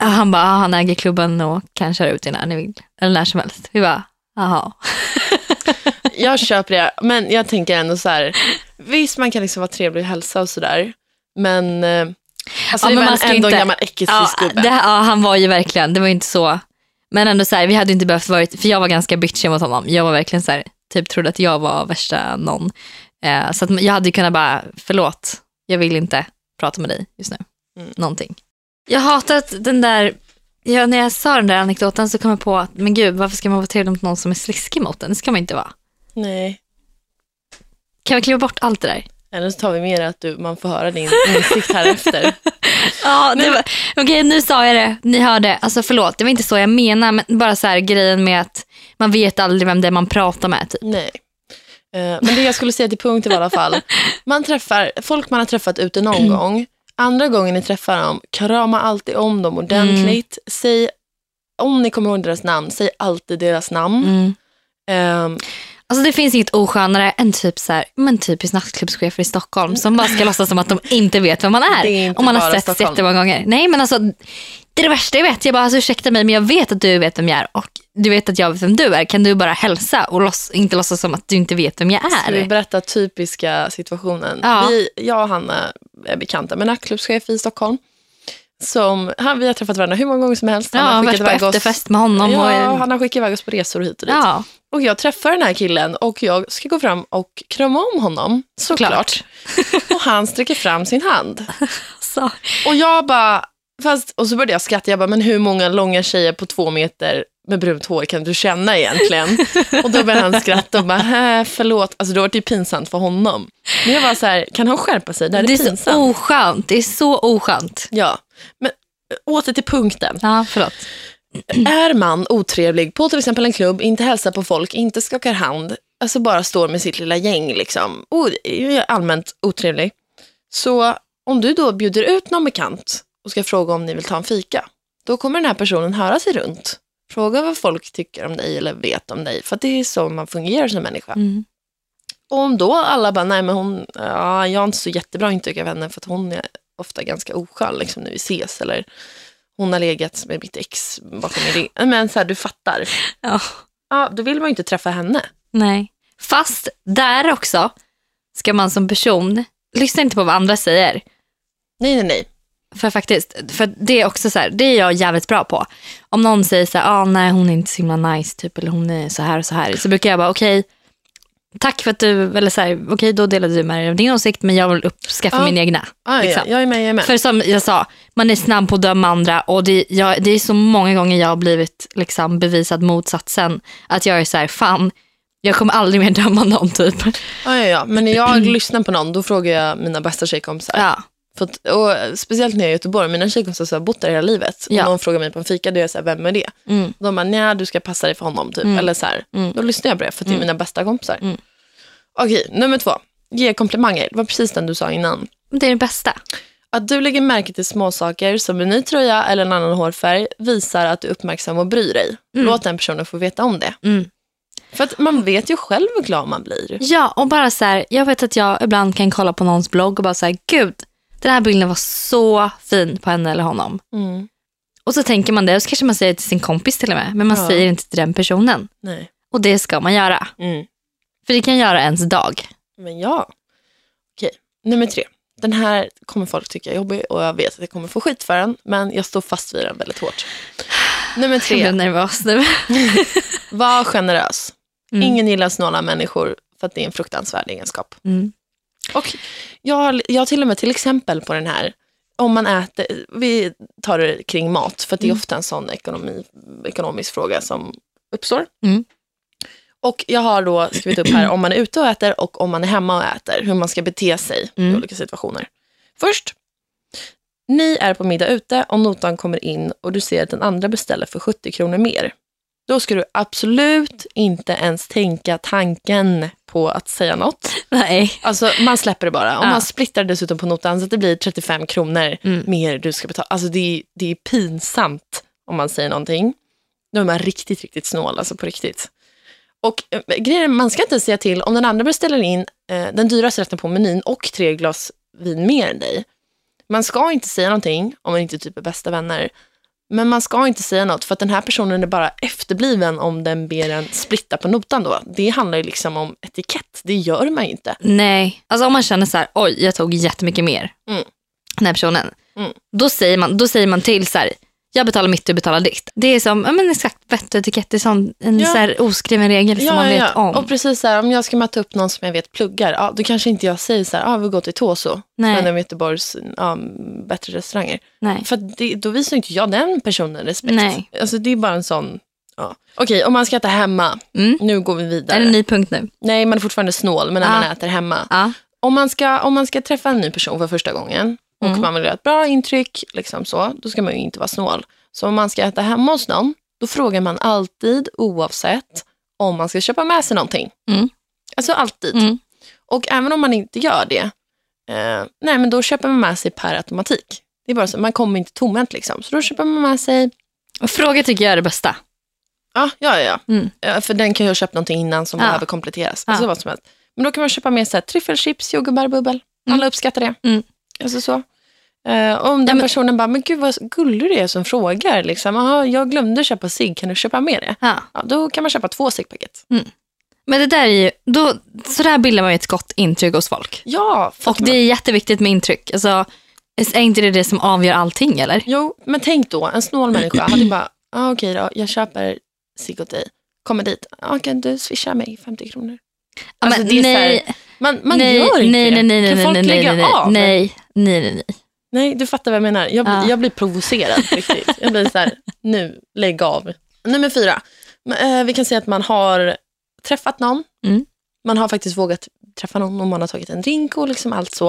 Speaker 2: Ja, Han bara, ah, han äger klubben och kan köra ut er när ni vill. Eller när som helst. Vi bara, jaha. [LAUGHS]
Speaker 1: Jag köper det, men jag tänker ändå så här, visst man kan liksom vara trevlig och hälsa och sådär, men eh, alltså
Speaker 2: Ja, men man ska
Speaker 1: ändå
Speaker 2: inte-
Speaker 1: en gammal äcklig
Speaker 2: Ja, ja, han var ju verkligen, det var ju inte så. Men ändå så här, vi hade inte behövt varit, för jag var ganska bitchig mot honom. Jag var verkligen så här, typ trodde att jag var värsta någon. Eh, så att jag hade kunnat bara, förlåt, jag vill inte prata med dig just nu.
Speaker 1: Mm.
Speaker 2: Någonting. Jag hatar att den där, ja, när jag sa den där anekdoten så kom jag på att, men gud, varför ska man vara trevlig mot någon som är sliskig mot en? Det ska man inte vara.
Speaker 1: Nej,
Speaker 2: Kan vi kliva bort allt det där?
Speaker 1: eller så tar vi med att du, man får höra din insikt här efter. [LAUGHS]
Speaker 2: Ja, det var, okej nu sa jag det, ni hörde, alltså förlåt, det var inte så jag menar, men bara så här grejen med att man vet aldrig vem det är man pratar med. Typ.
Speaker 1: Nej. Eh, Men det jag skulle säga till punkt var i alla fall, man träffar folk man har träffat ute någon gång, andra gången ni träffar dem, krama alltid om dem ordentligt. Säg, om ni kommer ihåg deras namn, säg alltid deras namn.
Speaker 2: Mm.
Speaker 1: Ehm,
Speaker 2: Alltså det finns inget oskönare än typ så här, men typiskt nattklubbschefer i Stockholm som bara ska låtsas som att de inte vet vem man är.
Speaker 1: Är
Speaker 2: om man har sett
Speaker 1: Stockholm.
Speaker 2: jättemånga gånger. Nej men alltså, det är det värsta jag vet. Jag bara, alltså, ursäkta mig men jag vet att du vet vem jag är och du vet att jag vet vem du är. Kan du bara hälsa och låts, inte låtsas som att du inte vet vem jag
Speaker 1: Ska vi
Speaker 2: är?
Speaker 1: berätta typiska situationen?
Speaker 2: Ja.
Speaker 1: Vi, jag och Hanna är bekanta med nattklubbschef i Stockholm. Som, han, vi har träffat varandra hur många gånger som helst. Han
Speaker 2: Ja,
Speaker 1: har
Speaker 2: varit
Speaker 1: skickat
Speaker 2: på
Speaker 1: iväg oss,
Speaker 2: efterfest med honom.
Speaker 1: ja,
Speaker 2: och,
Speaker 1: han har skickat iväg oss på resor hit och dit.
Speaker 2: ja,
Speaker 1: Och jag träffar den här killen och jag ska gå fram och krama om honom, såklart. och han sträcker fram sin hand.
Speaker 2: så.
Speaker 1: Och jag bara, fast, och så började jag skratta, jag bara, men hur många långa tjejer på två meter med brunt hår kan du känna egentligen? och då började han skratta och bara, förlåt, alltså då var det ju pinsamt för honom. Men jag var så här, kan han skärpa sig? Det här är,
Speaker 2: Det är så oskönt. Det är så oskönt.
Speaker 1: Ja, men äh, åter till punkten.
Speaker 2: Ja, förlåt.
Speaker 1: Är man otrevlig på till exempel en klubb, inte hälsar på folk, inte skakar hand, alltså bara står med sitt lilla gäng, liksom, och är allmänt otrevlig. Så om du då bjuder ut någon bekant och ska fråga om ni vill ta en fika. Då kommer den här personen höra sig runt. Fråga vad folk tycker om dig eller vet om dig. För att det är så man fungerar som människa.
Speaker 2: Mm.
Speaker 1: Och om då alla bara, nej men hon, ja, jag har inte så jättebra intryck av henne för att hon är ofta ganska oskön liksom, när vi ses. Eller hon har legat med mitt ex bakom min rygg. Men så här, du fattar.
Speaker 2: Ja.
Speaker 1: Ja, då vill man ju inte träffa henne.
Speaker 2: Nej. Fast där också ska man som person lyssna inte på vad andra säger.
Speaker 1: Nej, nej, nej.
Speaker 2: För faktiskt, för det är också så här, det är jag jävligt bra på. Om någon säger så här, ah, nej hon är inte så himla nice typ, eller hon är så här och så här. Så brukar jag bara, okej, tack för att du, eller så här, okej då delade du med dig av din åsikt men jag vill uppskaffa
Speaker 1: Ja.
Speaker 2: min egna.
Speaker 1: Ah, ja,
Speaker 2: Liksom.
Speaker 1: jag är med, jag är med.
Speaker 2: För som jag sa, man är snabb på att döma andra och det, jag, det är så många gånger jag har blivit liksom, bevisad motsatsen. Att jag är så här, fan, jag kommer aldrig mer döma någon typ.
Speaker 1: Ja, ja, ja. Men när jag [CLEARS THROAT] lyssnar på någon, då frågar jag mina bästa tjejkompisar.
Speaker 2: Ja,
Speaker 1: För att, och speciellt när jag är i Göteborg, mina tjejkompisar har bott där hela livet.
Speaker 2: Ja.
Speaker 1: Och någon frågar mig på en fika, då är jag så här, vem är det?
Speaker 2: mm.
Speaker 1: Och de bara, nej du ska passa dig för honom typ.
Speaker 2: Mm.
Speaker 1: Eller så här.
Speaker 2: Mm.
Speaker 1: Då lyssnar jag på det, för att det är mina bästa kompisar.
Speaker 2: Mm.
Speaker 1: Okej, nummer två. Ge komplimanger. Det var precis den du sa innan.
Speaker 2: det är det bästa.
Speaker 1: Att du lägger märke till småsaker som en ny tröja eller en annan hårfärg visar att du är uppmärksam och bryr dig.
Speaker 2: Mm.
Speaker 1: Låt den personen få veta om det.
Speaker 2: Mm.
Speaker 1: För att man vet ju själv hur glad man blir.
Speaker 2: Ja, och bara så här, jag vet att jag ibland kan kolla på någons blogg och bara så här, gud, den här bilden var så fin på henne eller honom.
Speaker 1: Mm.
Speaker 2: Och så tänker man det och så kanske man säger det till sin kompis till och med, men man
Speaker 1: Ja.
Speaker 2: säger inte till den personen.
Speaker 1: Nej.
Speaker 2: Och det ska man göra,
Speaker 1: Mm.
Speaker 2: för det kan göra ens dag.
Speaker 1: Men ja. Okej, nummer tre. Den här kommer folk tycka är jobbig och jag vet att jag kommer få skit för den, men jag står fast vid den väldigt hårt. Nummer
Speaker 2: Jag blir
Speaker 1: tre,
Speaker 2: nervös nu.
Speaker 1: var generös.
Speaker 2: Mm.
Speaker 1: Ingen gillar snåla människor för att det är en fruktansvärd egenskap.
Speaker 2: Mm.
Speaker 1: Och jag jag till och med till exempel på den här, om man äter, vi tar det kring mat, för det är
Speaker 2: Mm.
Speaker 1: ofta en sån ekonomi, ekonomisk fråga som uppstår.
Speaker 2: Mm.
Speaker 1: Och jag har då skrivit upp här om man är ute och äter och om man är hemma och äter, hur man ska bete sig i
Speaker 2: Mm.
Speaker 1: olika situationer. Först, ni är på middag ute och notan kommer in och du ser att den andra beställer för 70 kronor mer. Då ska du absolut inte ens tänka tanken på att säga något.
Speaker 2: Nej.
Speaker 1: Alltså man släpper det bara. Om
Speaker 2: Ja.
Speaker 1: man splittar dessutom på notan så att det blir 35 kronor
Speaker 2: Mm.
Speaker 1: mer du ska betala. Alltså det är, det är pinsamt om man säger någonting. Då är man riktigt, riktigt snål, alltså på riktigt. Och eh, grejen man ska inte säga till om den andra beställer in eh, den dyraste rätten på menyn och tre glas vin mer än dig. Man ska inte säga någonting om man inte typ är bästa vänner. Men man ska inte säga något för att den här personen är bara efterbliven om den ber en splitta på notan då. Det handlar ju liksom om etikett, det gör man ju inte.
Speaker 2: Nej, alltså om man känner så här, oj jag tog jättemycket mer.
Speaker 1: Mm.
Speaker 2: Den här personen.
Speaker 1: Mm.
Speaker 2: Då, säger man, då säger man till så här, jag betalar mitt, du betalar ditt. Det är som, ja men exakt, vett och etikett, det är sån, en
Speaker 1: Ja.
Speaker 2: så oskriven regel som man vet om.
Speaker 1: Och precis så här, om jag ska möta upp någon som jag vet pluggar, ja, då kanske inte jag säger så här, ja, vi går till Toso, en av Göteborgs ja, bättre restauranger.
Speaker 2: Nej.
Speaker 1: För det, då visar inte jag den personen respekt.
Speaker 2: Nej.
Speaker 1: Alltså det är bara en sån, ja. Okej, om man ska äta hemma,
Speaker 2: Mm.
Speaker 1: nu går vi vidare.
Speaker 2: Är det en ny punkt nu?
Speaker 1: Nej, man är fortfarande snål, men när
Speaker 2: Ja.
Speaker 1: man äter hemma.
Speaker 2: Ja.
Speaker 1: Om man, ska, om man ska träffa en ny person för första gången och
Speaker 2: Mm.
Speaker 1: man vill göra ett bra intryck, liksom så, då ska man ju inte vara snål. Så om man ska äta hemma hos någon, då frågar man alltid oavsett om man ska köpa med sig någonting.
Speaker 2: Mm.
Speaker 1: Alltså alltid.
Speaker 2: Mm.
Speaker 1: Och även om man inte gör det, eh, nej men då köper man med sig per automatik. Det är bara så, man kommer inte tomhänt liksom. Så då köper man med sig,
Speaker 2: fråga tycker jag är det bästa.
Speaker 1: ja, ja, ja.
Speaker 2: Mm.
Speaker 1: ja för den kan ju ha köpt någonting innan som
Speaker 2: Ja.
Speaker 1: behöver kompletteras.
Speaker 2: Ja.
Speaker 1: Alltså vad som helst. Men då kan man köpa med sig tryffelchips, jordgubbar, bubbel. Alla uppskattar det.
Speaker 2: Mm.
Speaker 1: Alltså så. Och om den
Speaker 2: men-
Speaker 1: personen bara, men gud vad gullig du är som frågar. Liksom. Aha, jag glömde köpa cigg, kan du köpa med det?
Speaker 2: Ja.
Speaker 1: Ja, då kan man köpa två ciggpaket.
Speaker 2: Men det där är ju, då, så där bildar man ju ett gott intryck hos folk.
Speaker 1: Ja,
Speaker 2: Och
Speaker 1: att
Speaker 2: det
Speaker 1: man,
Speaker 2: är jätteviktigt med intryck. Alltså, är inte det det som avgör allting eller?
Speaker 1: jo, men tänk då, en snål människa [CLEARS THROAT] hade bara, ah, okej då, jag köper cigg åt dig. Kommer dit, ah, kan du swisha mig 50 kronor? Alltså,
Speaker 2: men
Speaker 1: det är så här-
Speaker 2: nej,
Speaker 1: Man, man
Speaker 2: nej,
Speaker 1: gör inte
Speaker 2: nej,
Speaker 1: det.
Speaker 2: nej, nej,
Speaker 1: kan
Speaker 2: nej,
Speaker 1: folk
Speaker 2: nej,
Speaker 1: lägga
Speaker 2: nej, nej,
Speaker 1: av?
Speaker 2: nej, nej, nej, nej.
Speaker 1: Nej, du fattar vad jag menar. Jag,
Speaker 2: Ja.
Speaker 1: jag blir provocerad riktigt. Jag blir så här, nu, lägg av. Nummer fyra. Eh, Vi kan säga att man har träffat någon.
Speaker 2: Mm.
Speaker 1: Man har faktiskt vågat träffa någon och man har tagit en drink och liksom allt så.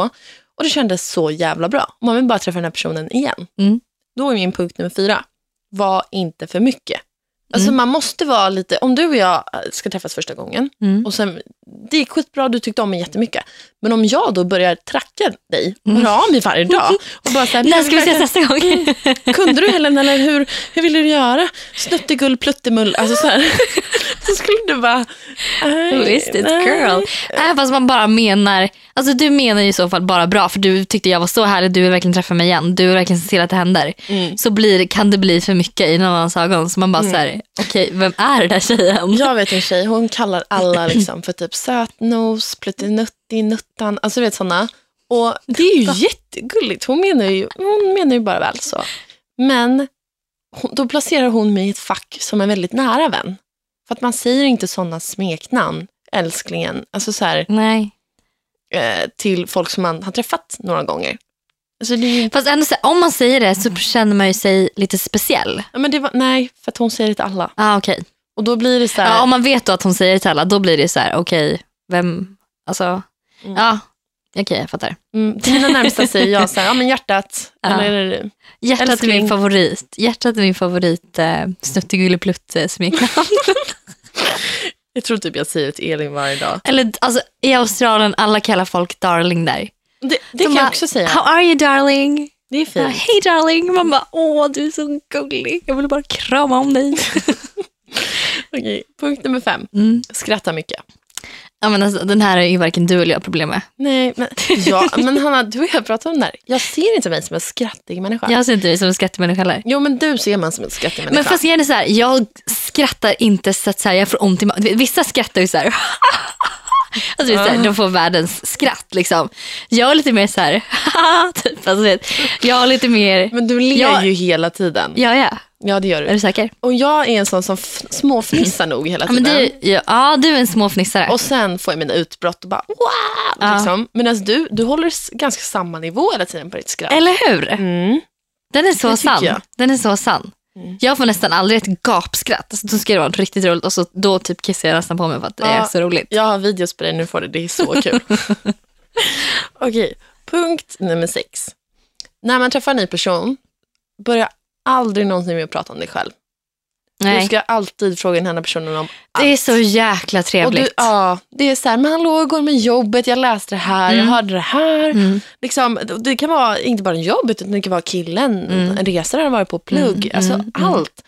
Speaker 1: Och det kändes så jävla bra. Man vill bara träffa den här personen igen.
Speaker 2: Mm.
Speaker 1: Då är min punkt nummer fyra. Var inte för mycket. Alltså
Speaker 2: Mm.
Speaker 1: man måste vara lite, om du och jag äh, ska träffas första gången
Speaker 2: Mm.
Speaker 1: och sen, det gick skitbra, du tyckte om mig jättemycket. Men om jag då börjar tracka dig, höra av mig varje dag och bara såhär,
Speaker 2: När ska vi ses nästa gång?
Speaker 1: kunde du Helen eller hur, hur ville du göra? Snuttigull, pluttemull, alltså så här. [LAUGHS] Så skulle du bara,
Speaker 2: Visst, it's
Speaker 1: nej.
Speaker 2: girl. Även fast man bara menar, alltså du menar ju i så fall bara bra för du tyckte jag var så härlig, du vill verkligen träffa mig igen, du vill verkligen se till att det händer.
Speaker 1: Mm.
Speaker 2: Så blir, kan det bli för mycket i någon annans ögon. Så man bara såhär, okej vem är den där tjejen?
Speaker 1: Jag vet en tjej, hon kallar alla liksom för typ sötnos, pluttinutti, nuttan, alltså du vet sådana. Och det är ju jättegulligt, hon menar ju, hon menar ju bara väl så. Men hon, då placerar hon mig i ett fack som en väldigt nära vän. För att man säger inte sådana smeknamn, älsklingen, alltså så här,
Speaker 2: Nej.
Speaker 1: eh, till folk som man har träffat några gånger. Alltså det är
Speaker 2: Fast ändå, så om man säger det så känner man ju sig lite speciell.
Speaker 1: ja, men det var, nej, för att hon säger det till alla.
Speaker 2: Ah, okej.
Speaker 1: Och då blir det så här,
Speaker 2: Ja, om man vet då att hon säger det till alla, då blir det så här, okej, vem, alltså,
Speaker 1: Mm.
Speaker 2: ja, okej jag fattar.
Speaker 1: mm, till mina närmsta säger jag så här, ja men hjärtat,
Speaker 2: Ja.
Speaker 1: eller
Speaker 2: Hjärtat är
Speaker 1: Älskling.
Speaker 2: min favorit. Hjärtat är min favorit eh, snuttigulleplutt-smeknamn. [LAUGHS]
Speaker 1: Jag tror typ jag säger det till Elin varje dag.
Speaker 2: Eller alltså, i Australien, alla kallar folk darling där.
Speaker 1: Det, det
Speaker 2: De
Speaker 1: kan jag också säga.
Speaker 2: How are you darling?
Speaker 1: Det är fint.
Speaker 2: Hej darling. Man bara, åh du är så gullig. Jag vill bara krama om dig. [LAUGHS]
Speaker 1: Okej, punkt nummer fem.
Speaker 2: Mm.
Speaker 1: Skratta mycket.
Speaker 2: Ja, men alltså, den här är ju varken du eller jag problem med.
Speaker 1: Nej, men, [LAUGHS] ja, men Hanna, du och jag pratar om det här. Jag ser inte mig som en skrattig människa.
Speaker 2: Jag ser inte dig som en skattemänniska heller.
Speaker 1: Jo, men du ser man som en skrattig människa.
Speaker 2: Men fast grejen är så här, jag skrattar inte så att så här, jag får ont i magen. Vissa skrattar ju så här. [LAUGHS] Alltså, vet, så här, de får världens skratt liksom. Jag är lite mer så här, typ, alltså, vet, jag är lite mer,
Speaker 1: Men du ler
Speaker 2: Jag-
Speaker 1: ju hela tiden.
Speaker 2: ja ja,
Speaker 1: Ja, det gör
Speaker 2: är
Speaker 1: du.
Speaker 2: du säker?
Speaker 1: Och jag är en sån som småfnissar nog hela
Speaker 2: Ja, men
Speaker 1: tiden.
Speaker 2: du, ja, ja, du är en småfnissare.
Speaker 1: Och sen får jag mina utbrott och bara wow!
Speaker 2: Ja.
Speaker 1: Liksom. Medan du, du håller ganska samma nivå hela tiden på ditt skratt.
Speaker 2: Eller hur?
Speaker 1: Mm.
Speaker 2: Den är så sann.
Speaker 1: jag.
Speaker 2: Den är så sann.
Speaker 1: Mm.
Speaker 2: Jag får nästan aldrig ett gapskratt. Alltså, då ska det vara riktigt roligt och så, då typ kissar jag nästan på mig för att det är
Speaker 1: Ja.
Speaker 2: så roligt.
Speaker 1: Jag har videos på dig, nu får du det. är så [LAUGHS] kul. Okej, punkt nummer sex. När man träffar en ny person, börja aldrig någonsin med att prata om dig själv. Du
Speaker 2: Nej.
Speaker 1: ska alltid fråga den här personen om allt.
Speaker 2: Det är så jäkla
Speaker 1: och
Speaker 2: trevligt.
Speaker 1: du, ja, det är så här, men hallå, hur går det med jobbet? Jag läste det här,
Speaker 2: Mm.
Speaker 1: jag hörde det här.
Speaker 2: Mm.
Speaker 1: Liksom, det kan vara inte bara jobbet, utan det kan vara killen,
Speaker 2: Mm.
Speaker 1: en resa där han varit på, plugg,
Speaker 2: Mm,
Speaker 1: alltså
Speaker 2: mm, mm.
Speaker 1: allt.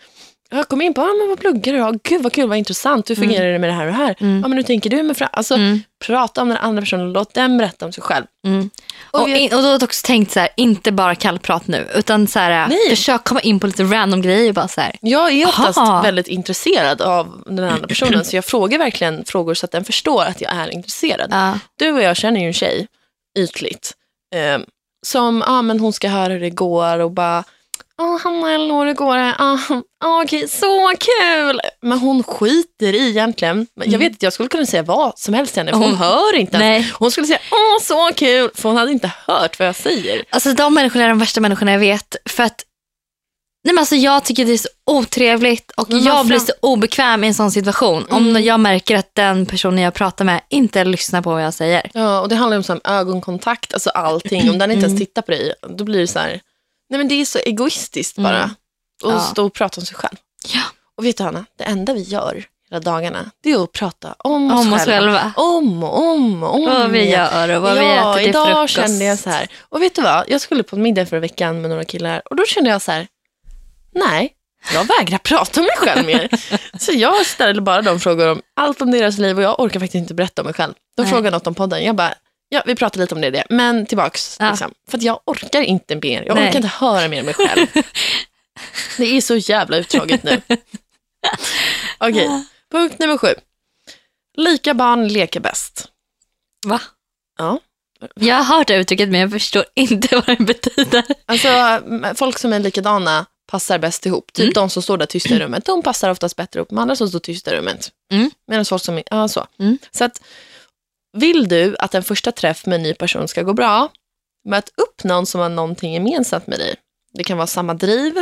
Speaker 1: Jag kom in på, ah, men vad pluggar du? Ja, Gud vad kul, vad intressant. Hur fungerar det med det här och det här?
Speaker 2: Mm.
Speaker 1: Ja, men hur tänker du med? Alltså,
Speaker 2: Mm.
Speaker 1: Prata om den andra personen, låt den berätta om sig själv.
Speaker 2: Mm.
Speaker 1: Och
Speaker 2: Och,
Speaker 1: vi-
Speaker 2: och då har jag också tänkt så här, inte bara kallprat nu, utan så här,
Speaker 1: Nej.
Speaker 2: försök komma in på lite random grejer. Bara så här.
Speaker 1: Jag är oftast
Speaker 2: Aha.
Speaker 1: väldigt intresserad av den andra personen, så jag frågar verkligen frågor så att den förstår att jag är intresserad.
Speaker 2: Ja.
Speaker 1: Du och jag känner ju en tjej, ytligt, eh, som, ja ah, men hon ska höra hur det går och bara, ja Hanna Elinor, hur går det? Ah, ah, okej, så kul! Men hon skiter i egentligen. Jag vet att jag skulle kunna säga vad som helst till henne, för hon
Speaker 2: Hon-
Speaker 1: hör inte. ens.
Speaker 2: Nej.
Speaker 1: Hon skulle säga, åh så kul, för hon hade inte hört vad jag säger.
Speaker 2: Alltså de människorna är de värsta människorna jag vet. För att Nej, men alltså, jag tycker det är så otrevligt och
Speaker 1: Men
Speaker 2: jag
Speaker 1: varför-
Speaker 2: blir så obekväm i en sån situation. Om
Speaker 1: Mm.
Speaker 2: jag märker att den personen jag pratar med inte lyssnar på vad jag säger.
Speaker 1: Ja, och det handlar om sån ögonkontakt, alltså allting. Om den inte ens tittar på dig, då blir det så här, nej men det är så egoistiskt bara.
Speaker 2: Mm.
Speaker 1: Och
Speaker 2: Ja.
Speaker 1: stå och prata om sig själv.
Speaker 2: Ja.
Speaker 1: Och vet du Hanna, det enda vi gör hela dagarna, det är att prata om oss,
Speaker 2: Om oss
Speaker 1: själva.
Speaker 2: själva.
Speaker 1: Om och om och om
Speaker 2: Vad vi gör och vad vi
Speaker 1: ja,
Speaker 2: äter till
Speaker 1: idag
Speaker 2: frukost.
Speaker 1: kände jag så här. Och vet du vad, jag skulle på en middag förra veckan med några killar och då kände jag så här, nej, jag vägrar [LAUGHS] prata om mig själv mer. [LAUGHS] så jag ställer bara de frågor om allt om deras liv och jag orkar faktiskt inte berätta om mig själv. De
Speaker 2: Nej.
Speaker 1: frågar något om podden, jag bara, ja vi pratar lite om det, det. men tillbaks.
Speaker 2: Ja.
Speaker 1: Liksom. För att jag orkar inte mer, jag
Speaker 2: Nej.
Speaker 1: orkar inte höra mer om mig själv. [LAUGHS] det är så jävla utdraget nu. [LAUGHS] Okej, punkt nummer sju. Lika barn leker bäst.
Speaker 2: Va?
Speaker 1: Ja.
Speaker 2: Jag har hört det uttrycket men jag förstår inte vad det betyder.
Speaker 1: Alltså folk som är likadana passar bäst ihop. Typ
Speaker 2: Mm.
Speaker 1: de som står där tysta i rummet, de passar oftast bättre ihop med andra som står tysta i rummet.
Speaker 2: Mm.
Speaker 1: Medan folk som, ja så.
Speaker 2: Mm.
Speaker 1: Så att, vill du att en första träff med en ny person ska gå bra, möt upp någon som har någonting gemensamt med dig. Det kan vara samma driv,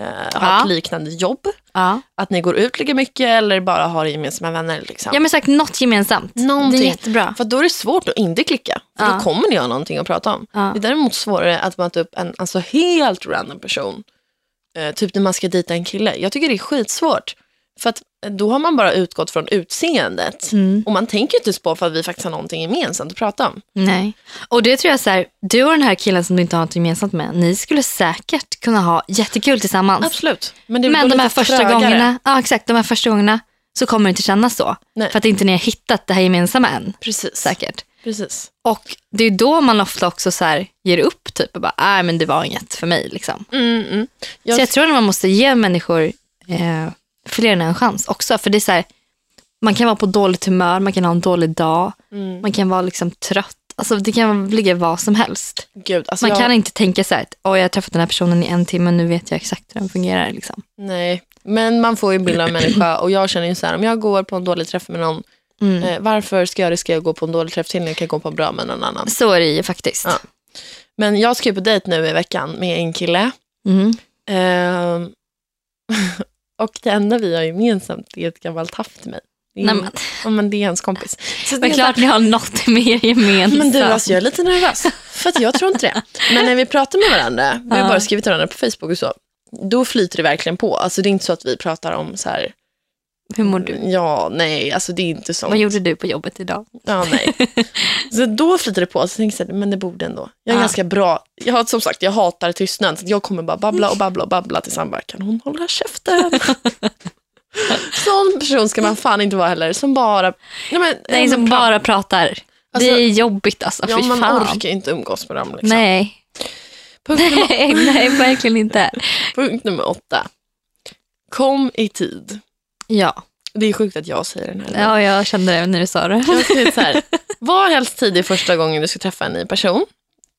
Speaker 1: eh, ha
Speaker 2: Ja.
Speaker 1: ett liknande jobb,
Speaker 2: Ja.
Speaker 1: att ni går ut lika mycket eller bara har gemensamma vänner. Liksom.
Speaker 2: ja men sagt något gemensamt.
Speaker 1: Någonting.
Speaker 2: Det är jättebra.
Speaker 1: För då är det svårt att inte klicka, för
Speaker 2: Ja.
Speaker 1: då kommer ni ha någonting att prata om. Det är däremot svårare att möta upp en alltså, helt random person. Eh, typ när man ska dejta en kille. Jag tycker det är skitsvårt. För att då har man bara utgått från utseendet.
Speaker 2: Mm.
Speaker 1: Och man tänker inte på för att vi faktiskt har någonting gemensamt att prata om.
Speaker 2: Nej. Och det tror jag så här, du och den här killen som du inte har något gemensamt med, ni skulle säkert kunna ha jättekul tillsammans.
Speaker 1: Absolut. Men, det
Speaker 2: Men de här första
Speaker 1: trögare.
Speaker 2: gångerna, ja exakt, de här första gångerna så kommer det inte kännas så.
Speaker 1: Nej.
Speaker 2: För att inte ni har hittat det här gemensamma än.
Speaker 1: Precis.
Speaker 2: Säkert.
Speaker 1: Precis.
Speaker 2: Och det är då man ofta också så här ger upp typ och bara, nej men det var inget för mig liksom.
Speaker 1: Mm, mm. Jag,
Speaker 2: Så jag tror att man måste ge människor eh, fler än en chans också. För det är så här, man kan vara på dåligt humör, man kan ha en dålig dag,
Speaker 1: mm,
Speaker 2: man kan vara liksom trött. Alltså det kan ligga vad som helst.
Speaker 1: gud, alltså
Speaker 2: Man
Speaker 1: jag,
Speaker 2: kan inte tänka så här, att, "Oj, jag har träffat den här personen i en timme, nu vet jag exakt hur den fungerar. Liksom.
Speaker 1: Nej, men man får ju en bild av en människa och jag känner ju så här, om jag går på en dålig träff med någon,
Speaker 2: Mm.
Speaker 1: eh, varför ska jag riskera att gå på en dålig träff till när jag kan gå på en bra med någon annan?
Speaker 2: Så är det ju faktiskt.
Speaker 1: Ja. Men jag ska ju på dejt nu i veckan med en kille.
Speaker 2: Mm.
Speaker 1: Ehm, [LAUGHS] och det enda vi har gemensamt är ett gammalt haft till mig.
Speaker 2: Nej, men,
Speaker 1: ja, men det är hans kompis. Så det är
Speaker 2: klart ni har något mer gemensamt.
Speaker 1: Men du, alltså, jag är lite nervös. För att jag tror inte det. Men när vi pratar med varandra, vi har bara skrivit varandra på Facebook och så, då flyter det verkligen på. Alltså det är inte så att vi pratar om så här,
Speaker 2: Hur mår du?
Speaker 1: ja, nej, alltså det är inte sånt.
Speaker 2: Vad gjorde du på jobbet idag?
Speaker 1: Ja, nej. [LAUGHS] Så då flyter det på, så jag så här, men det borde ändå. Jag är
Speaker 2: Ja.
Speaker 1: ganska bra, jag har som sagt, jag hatar tystnad, så jag kommer bara babbla och babbla och babbla tills han bara, kan hon hålla käften? [LAUGHS] Sån person ska man fan inte vara heller, som bara... Nej, men,
Speaker 2: Nej, som bara pratar.
Speaker 1: Alltså,
Speaker 2: det är jobbigt alltså,
Speaker 1: Ja, man
Speaker 2: fan.
Speaker 1: orkar inte umgås med dem. Liksom.
Speaker 2: Nej. Nej, [LAUGHS] nej, verkligen inte.
Speaker 1: punkt nummer åtta. Kom i tid.
Speaker 2: Ja.
Speaker 1: Det är sjukt att jag säger den här.
Speaker 2: ja, jag kände det när du sa det.
Speaker 1: Jag så här, [LAUGHS] var helst tidig första gången du ska träffa en ny person.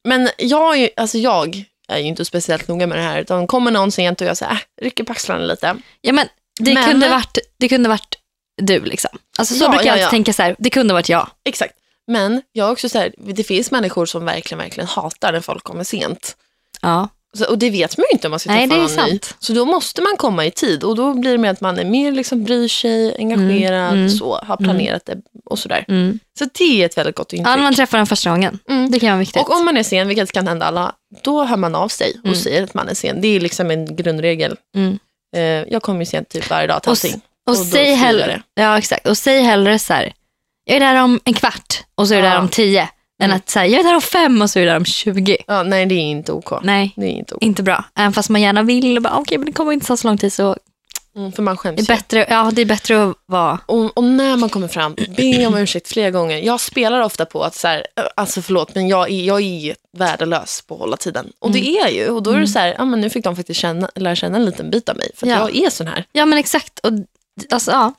Speaker 1: Men jag är, ju- alltså jag är ju inte speciellt noga med det här, utan kommer någon sent och jag säger, äh, rycker på axlarna lite.
Speaker 2: Ja, men det,
Speaker 1: Men-
Speaker 2: Kunde varit, det kunde varit du. liksom. Alltså, så
Speaker 1: Ja,
Speaker 2: brukar
Speaker 1: ja,
Speaker 2: jag alltid
Speaker 1: ja.
Speaker 2: tänka så här, det kunde varit jag.
Speaker 1: Exakt. Men jag också så här, det finns människor som verkligen, verkligen hatar när folk kommer sent.
Speaker 2: Ja.
Speaker 1: Och det vet man ju inte om man ska
Speaker 2: Nej,
Speaker 1: träffa någon ny.
Speaker 2: sant.
Speaker 1: Så då måste man komma i tid och då blir det med att man är mer liksom bryr sig, engagerad,
Speaker 2: Mm, mm,
Speaker 1: så, har planerat det och sådär.
Speaker 2: Mm.
Speaker 1: Så det är ett väldigt gott intryck.
Speaker 2: ja, när man träffar den första gången.
Speaker 1: Mm.
Speaker 2: Det kan vara viktigt.
Speaker 1: Och om man är sen, vilket kan hända alla, då hör man av sig och
Speaker 2: Mm.
Speaker 1: säger att man är sen. Det är liksom en grundregel.
Speaker 2: Mm.
Speaker 1: Eh, jag kommer ju sent typ varje dag till
Speaker 2: Och
Speaker 1: allting.
Speaker 2: Och,
Speaker 1: Och då
Speaker 2: säg hellre, ja, exakt. och säg hellre så här, jag är där om en kvart och så är
Speaker 1: Ja.
Speaker 2: där om tio. Än
Speaker 1: Mm.
Speaker 2: att säga, jag är där om fem och så är jag där om 20.
Speaker 1: Ja, nej, det är inte OK.
Speaker 2: Nej,
Speaker 1: Det är inte OK.
Speaker 2: inte bra. Även fast man gärna vill, och bara, okej men det kommer inte ta så lång tid så
Speaker 1: Mm, för man
Speaker 2: det
Speaker 1: skäms
Speaker 2: är
Speaker 1: ju.
Speaker 2: bättre, ja, det är bättre att vara,
Speaker 1: Och, och när man kommer fram, be om ursäkt flera gånger. Jag spelar ofta på att så här, eh, alltså förlåt, men jag är, jag är värdelös på att hålla tiden. Och det är jag ju. Och då är det så här, ja men nu fick de faktiskt känna, lära känna en liten bit av mig. För att
Speaker 2: Ja.
Speaker 1: jag är sån här.
Speaker 2: ja men exakt. Och, alltså, ja.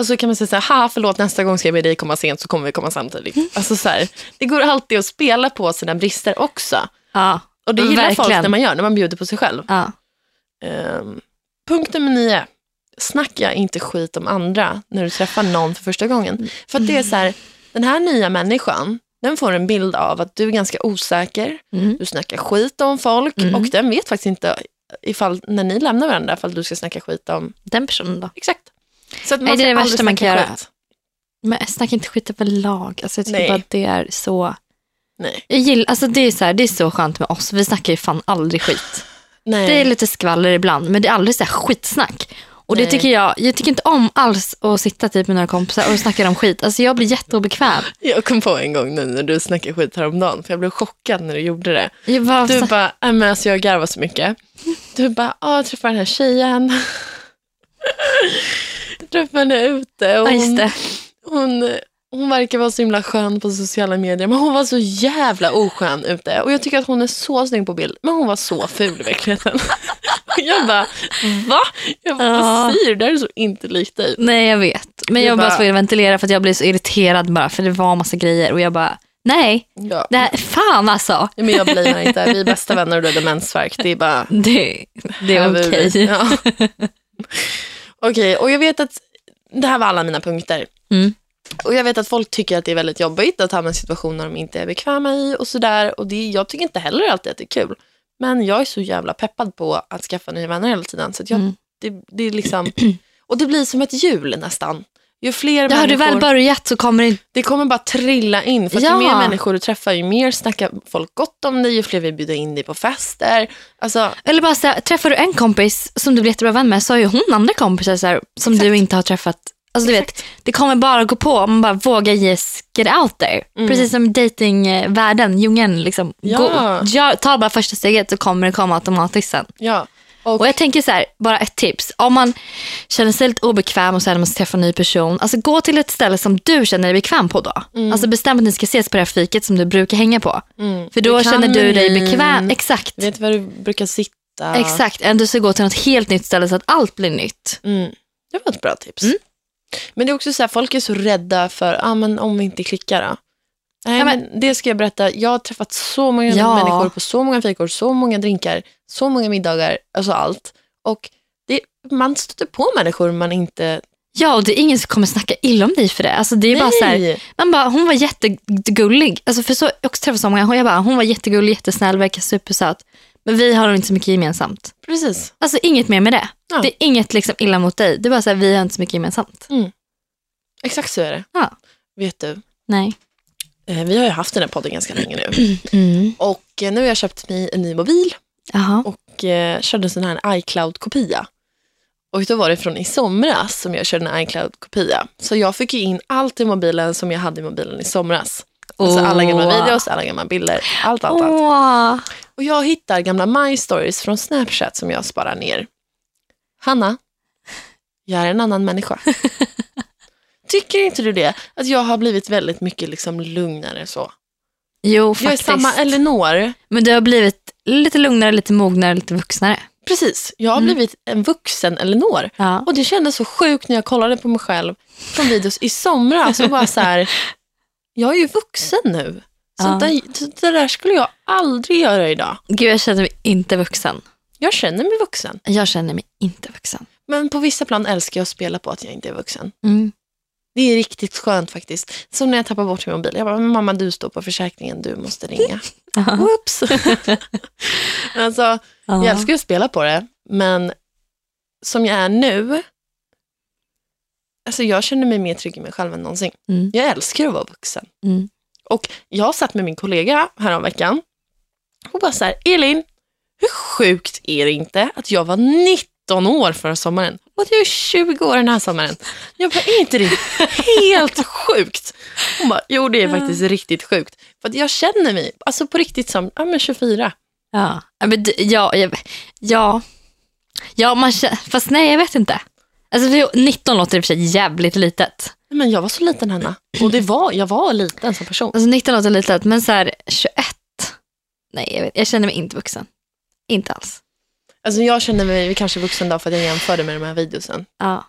Speaker 1: Och så kan man säga så här, ha förlåt nästa gång ska jag be dig komma sent så kommer vi komma samtidigt. Alltså så här, det går alltid att spela på sina brister också.
Speaker 2: Ja,
Speaker 1: Och det gillar folk
Speaker 2: Verkligen.
Speaker 1: när man gör, när man bjuder på sig själv.
Speaker 2: ja.
Speaker 1: Um, punkt nummer nio. Snacka inte skit om andra när du träffar någon för första gången. För att det är så här, den här nya människan, den får en bild av att du är ganska osäker,
Speaker 2: Mm.
Speaker 1: du snackar skit om folk
Speaker 2: Mm.
Speaker 1: och den vet faktiskt inte ifall, när ni lämnar varandra, ifall du ska snacka skit om...
Speaker 2: Den personen då.
Speaker 1: Exakt. Så att man
Speaker 2: Nej, det är det värsta man kan göra.
Speaker 1: skit.
Speaker 2: Men snacka inte skit överlag. Alltså, jag tycker
Speaker 1: Nej.
Speaker 2: bara att det är så,
Speaker 1: Nej.
Speaker 2: jag gillar, alltså, det, är så här, det är så skönt med oss, vi snackar ju fan aldrig skit. [LAUGHS]
Speaker 1: Nej.
Speaker 2: Det är lite skvaller ibland, men det är aldrig så här skitsnack. Och det
Speaker 1: Nej.
Speaker 2: tycker jag, jag tycker inte om alls att sitta typ med några kompisar och snacka om skit. Alltså jag blir jätteobekväm.
Speaker 1: Jag kom på en gång nu när du snackade skit häromdagen, för jag blev chockad när du gjorde det.
Speaker 2: Jag bara,
Speaker 1: Du bara, äh, men alltså jag garvar så mycket. Du bara, jag träffade den här tjejen. [LAUGHS] Jag träffade henne ute och
Speaker 2: ja,
Speaker 1: hon,
Speaker 2: det.
Speaker 1: hon, hon verkar vara så himla skön på sociala medier, men hon var så jävla oskön ute. Och jag tycker att hon är så snygg på bild, men hon var så ful i verkligheten. [LAUGHS] Jag bara, va? Jag bara,
Speaker 2: Ja.
Speaker 1: vad säger du? Det här är så inte likt dig.
Speaker 2: Nej jag vet. Men
Speaker 1: Du
Speaker 2: jag bara
Speaker 1: bara-
Speaker 2: tvungen ventilera för att jag blev så irriterad bara för det var massa grejer och jag bara, nej,
Speaker 1: Ja.
Speaker 2: det här, fan alltså.
Speaker 1: Ja, Men jag blamear inte, vi är bästa [LAUGHS] vänner och du har demensvärk. Det är bara
Speaker 2: Det, det är okej.
Speaker 1: Ja. [LAUGHS] Okej, och jag vet att det här var alla mina punkter.
Speaker 2: Mm.
Speaker 1: Och jag vet att folk tycker att det är väldigt jobbigt att hamna i situationer de inte är bekväma i och sådär. Och det, jag tycker inte heller alltid att det är kul. Men jag är så jävla peppad på att skaffa nya vänner hela tiden. Så jag,
Speaker 2: Mm.
Speaker 1: det, det är liksom, [CLEARS THROAT] och det blir som ett hjul nästan. Ju fler
Speaker 2: Ja, har du väl börjat så kommer det
Speaker 1: det kommer bara trilla in. För att
Speaker 2: Ja.
Speaker 1: ju mer människor du träffar, ju mer snackar folk gott om dig, ju fler vill bjuda in dig på fester. Alltså,
Speaker 2: Eller bara så här, träffar du en kompis som du blir jättebra vän med så har ju hon andra kompisar så här, som
Speaker 1: Exakt.
Speaker 2: du inte har träffat. Alltså, du vet, det kommer bara gå på om man bara vågar ge get out there.
Speaker 1: Mm.
Speaker 2: Precis som datingvärlden, djungeln. Liksom.
Speaker 1: Ja.
Speaker 2: Gå, gör, ta bara första steget så kommer det komma automatiskt sen.
Speaker 1: ja. Och,
Speaker 2: Och jag tänker så här, bara ett tips. Om man känner sig lite obekväm och så här, man ska träffa en ny person. Alltså gå till ett ställe som du känner dig bekväm på då. Alltså bestäm att ni ska ses på det här fiket som du brukar hänga på.
Speaker 1: mm,
Speaker 2: För då
Speaker 1: du
Speaker 2: känner du dig bekväm. Exakt.
Speaker 1: Vet var du brukar sitta.
Speaker 2: Exakt, än du ska gå till något helt nytt ställe så att allt blir nytt.
Speaker 1: Mm. Det var ett bra tips.
Speaker 2: Mm.
Speaker 1: Men det är också så här, folk är så rädda för, ah, men om vi inte klickar då? Nej, men det ska jag berätta. Jag har träffat så många
Speaker 2: Ja.
Speaker 1: människor på så många fikor, så många drinkar, så många middagar, alltså allt. Och det, man stöter på människor man inte...
Speaker 2: Ja, och det är ingen som kommer snacka illa om dig för det. Alltså, det är bara så här, man bara, hon var jättegullig. Alltså, för så, jag också träffat så många. Hon, jag bara, hon var jättegullig, jättesnäll, verkar supersöt. Men vi har inte så mycket gemensamt.
Speaker 1: Precis.
Speaker 2: Alltså inget mer med det.
Speaker 1: Ja.
Speaker 2: Det är inget liksom illa mot dig. Det är bara så här, vi har inte så mycket gemensamt.
Speaker 1: Exakt så är det.
Speaker 2: Ja.
Speaker 1: Vet du,
Speaker 2: Nej.
Speaker 1: eh, vi har ju haft den här podden ganska länge nu. [CLEARS THROAT]
Speaker 2: Mm.
Speaker 1: Och eh, nu har jag köpt mig en ny mobil
Speaker 2: Jaha.
Speaker 1: och eh, körde en sån här iCloud-kopia. Och då var det från i somras som jag körde en iCloud-kopia. Så jag fick ju in allt i mobilen som jag hade i mobilen i somras. Alltså alla gamla videos, alla gamla bilder, allt, allt, allt. Och jag hittar gamla My Stories från Snapchat som jag sparar ner. Hanna, jag är en annan människa. [LAUGHS] Tycker inte du det? Att jag har blivit väldigt mycket liksom lugnare så.
Speaker 2: Jo,
Speaker 1: Jag är
Speaker 2: faktiskt.
Speaker 1: samma Elinor.
Speaker 2: Men du har blivit lite lugnare, lite mognare, lite vuxnare.
Speaker 1: Precis, jag har
Speaker 2: Mm.
Speaker 1: blivit en vuxen Elinor.
Speaker 2: Ja.
Speaker 1: Och det kändes så sjukt när jag kollade på mig själv från videos i somras och bara så här, jag är ju vuxen nu. Så
Speaker 2: Ja.
Speaker 1: det, det där skulle jag aldrig göra idag.
Speaker 2: Gud, jag känner mig inte vuxen.
Speaker 1: Jag känner mig vuxen.
Speaker 2: Jag känner mig inte vuxen.
Speaker 1: Men på vissa plan älskar jag att spela på att jag inte är vuxen.
Speaker 2: Mm.
Speaker 1: Det är riktigt skönt faktiskt. Som när jag tappar bort min mobil. Jag bara, mamma du står på försäkringen, du måste ringa. Whoops. [LAUGHS] alltså, jag älskar att spela på det, men som jag är nu, alltså jag känner mig mer trygg i mig själv än någonsin.
Speaker 2: Mm.
Speaker 1: Jag älskar att vara vuxen.
Speaker 2: Mm.
Speaker 1: Och jag satt med min kollega häromveckan och bara så här, Elin, hur sjukt är det inte att jag var 19 år förra sommaren och jag är 20 år den här sommaren? Jag bara, är inte det helt sjukt? Hon bara, jo det är faktiskt riktigt sjukt. För att jag känner mig, alltså på riktigt som, ja men 24.
Speaker 2: Ja, men, ja, ja. ja man, fast nej jag vet inte. Alltså, för 19 låter i och för sig jävligt litet.
Speaker 1: Men jag var så liten Hanna. Och det var, jag var liten som person.
Speaker 2: Alltså 19 låter litet, men så här 21. Nej, jag, vet, jag känner mig inte vuxen. Inte alls.
Speaker 1: Alltså jag känner mig kanske vuxen då för att jag jämförde med de här videosen.
Speaker 2: Ja.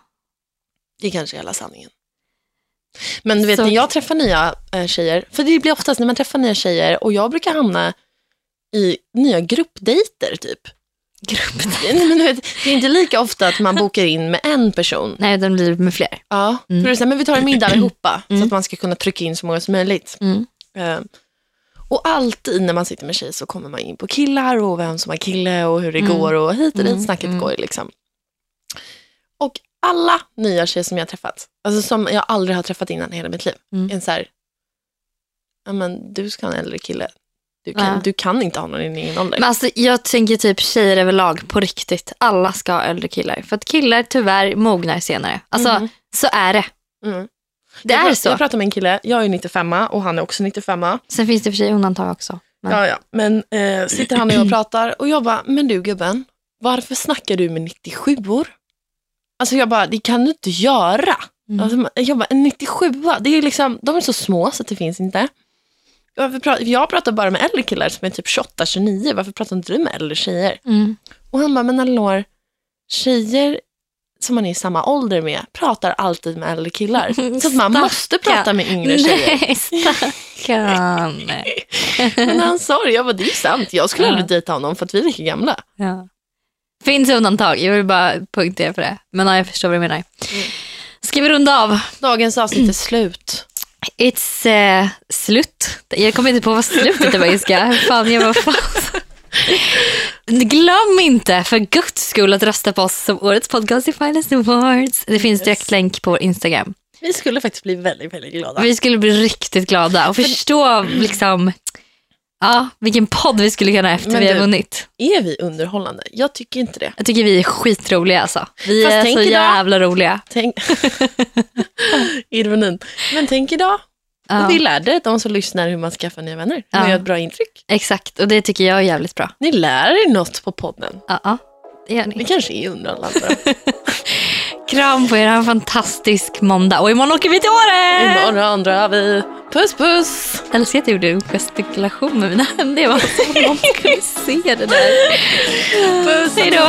Speaker 1: Det är kanske hela sanningen. Men du vet,
Speaker 2: Så-
Speaker 1: när jag träffar nya eh, tjejer, för det blir oftast när man träffar nya tjejer och jag brukar hamna i nya gruppdejter typ. Nej, men du vet, det är inte lika ofta att man bokar in med en person.
Speaker 2: Nej, den blir med fler.
Speaker 1: Ja,
Speaker 2: Mm.
Speaker 1: för det är så här, men vi tar en middag allihopa så
Speaker 2: Mm.
Speaker 1: att man ska kunna trycka in så många som möjligt.
Speaker 2: Mm.
Speaker 1: Eh, och alltid när man sitter med tjej så kommer man in på killar och vem som har kille och hur det
Speaker 2: Mm.
Speaker 1: går och hit och dit
Speaker 2: Mm,
Speaker 1: snacket
Speaker 2: mm.
Speaker 1: går liksom. Och alla nya tjejer som jag har träffat, alltså som jag aldrig har träffat innan i hela mitt liv,
Speaker 2: Mm.
Speaker 1: en så här, ja men du ska ha en äldre kille. Du kan,
Speaker 2: Ja.
Speaker 1: du kan inte ha någon i din ålder.
Speaker 2: Men alltså, jag tänker typ tjejer överlag på riktigt. Alla ska ha äldre killar. För att killar tyvärr mognar senare. Alltså,
Speaker 1: Mhm.
Speaker 2: så är det.
Speaker 1: Mm.
Speaker 2: Det
Speaker 1: jag,
Speaker 2: är så.
Speaker 1: Jag pratar med en kille, jag är 95 och han är också 95.
Speaker 2: Sen finns det för sig undantag också. Men,
Speaker 1: Ja, ja. Men eh, sitter han och jag och pratar och jag bara, men du gubben, varför snackar du med 97or? Alltså jag bara, det kan du inte göra.
Speaker 2: Mm.
Speaker 1: Alltså, jag bara, en 97 det är liksom, de är så små så att det finns inte. Jag pratar bara med äldre killar som är typ 28, 29, varför pratar inte du med äldre tjejer?
Speaker 2: Mm.
Speaker 1: Och han bara, men Elinor, tjejer som man är i samma ålder med pratar alltid med äldre killar. [LAUGHS] Så att man
Speaker 2: Stackarn.
Speaker 1: måste prata med yngre tjejer.
Speaker 2: Nej, [LAUGHS] stackarn. [LAUGHS]
Speaker 1: Men han sa det, jag bara, det är sant. Jag skulle
Speaker 2: Ja.
Speaker 1: aldrig dejta honom för att vi är lika gamla.
Speaker 2: Ja. Finns undantag, jag vill bara punktera för det. Men ja, jag förstår vad du menar.
Speaker 1: Mm.
Speaker 2: Ska vi runda av?
Speaker 1: Dagens avsnitt är slut.
Speaker 2: It's eh, slut. Jag kommer inte på vad slutet är på engelska. Fan, jag var fan. Glöm inte för guds skull att rösta på oss som årets podcast i Finest Awards. Det finns direkt länk på vår Instagram.
Speaker 1: Vi skulle faktiskt bli väldigt, väldigt glada.
Speaker 2: Vi skulle bli riktigt glada och förstå liksom, ja, vilken podd vi skulle kunna efter
Speaker 1: Men
Speaker 2: vi har
Speaker 1: du-
Speaker 2: vunnit.
Speaker 1: Är vi underhållande? Jag tycker inte det.
Speaker 2: Jag tycker vi är skitroliga alltså. Vi
Speaker 1: Fast
Speaker 2: är så
Speaker 1: idag-
Speaker 2: jävla roliga.
Speaker 1: Tänk... [LAUGHS] Ironin. Men tänk idag.
Speaker 2: Ja,
Speaker 1: Vi lärde de som lyssnar hur man skaffar nya vänner. Hur man
Speaker 2: Ja.
Speaker 1: gör ett bra intryck.
Speaker 2: exakt, och det tycker jag är jävligt bra.
Speaker 1: Ni lär er något på podden.
Speaker 2: Ja, ja det gör
Speaker 1: Det
Speaker 2: ni.
Speaker 1: kanske är då. [LAUGHS]
Speaker 2: Kram på er, ha en fantastisk måndag. Och imorgon åker vi till Åre!
Speaker 1: Imorgon drar vi. Puss puss!
Speaker 2: Jag älskar att jag gjorde en gestikulation med mina händer. Det var som om [LAUGHS] någon skulle se det där.
Speaker 1: Puss
Speaker 2: Hej då.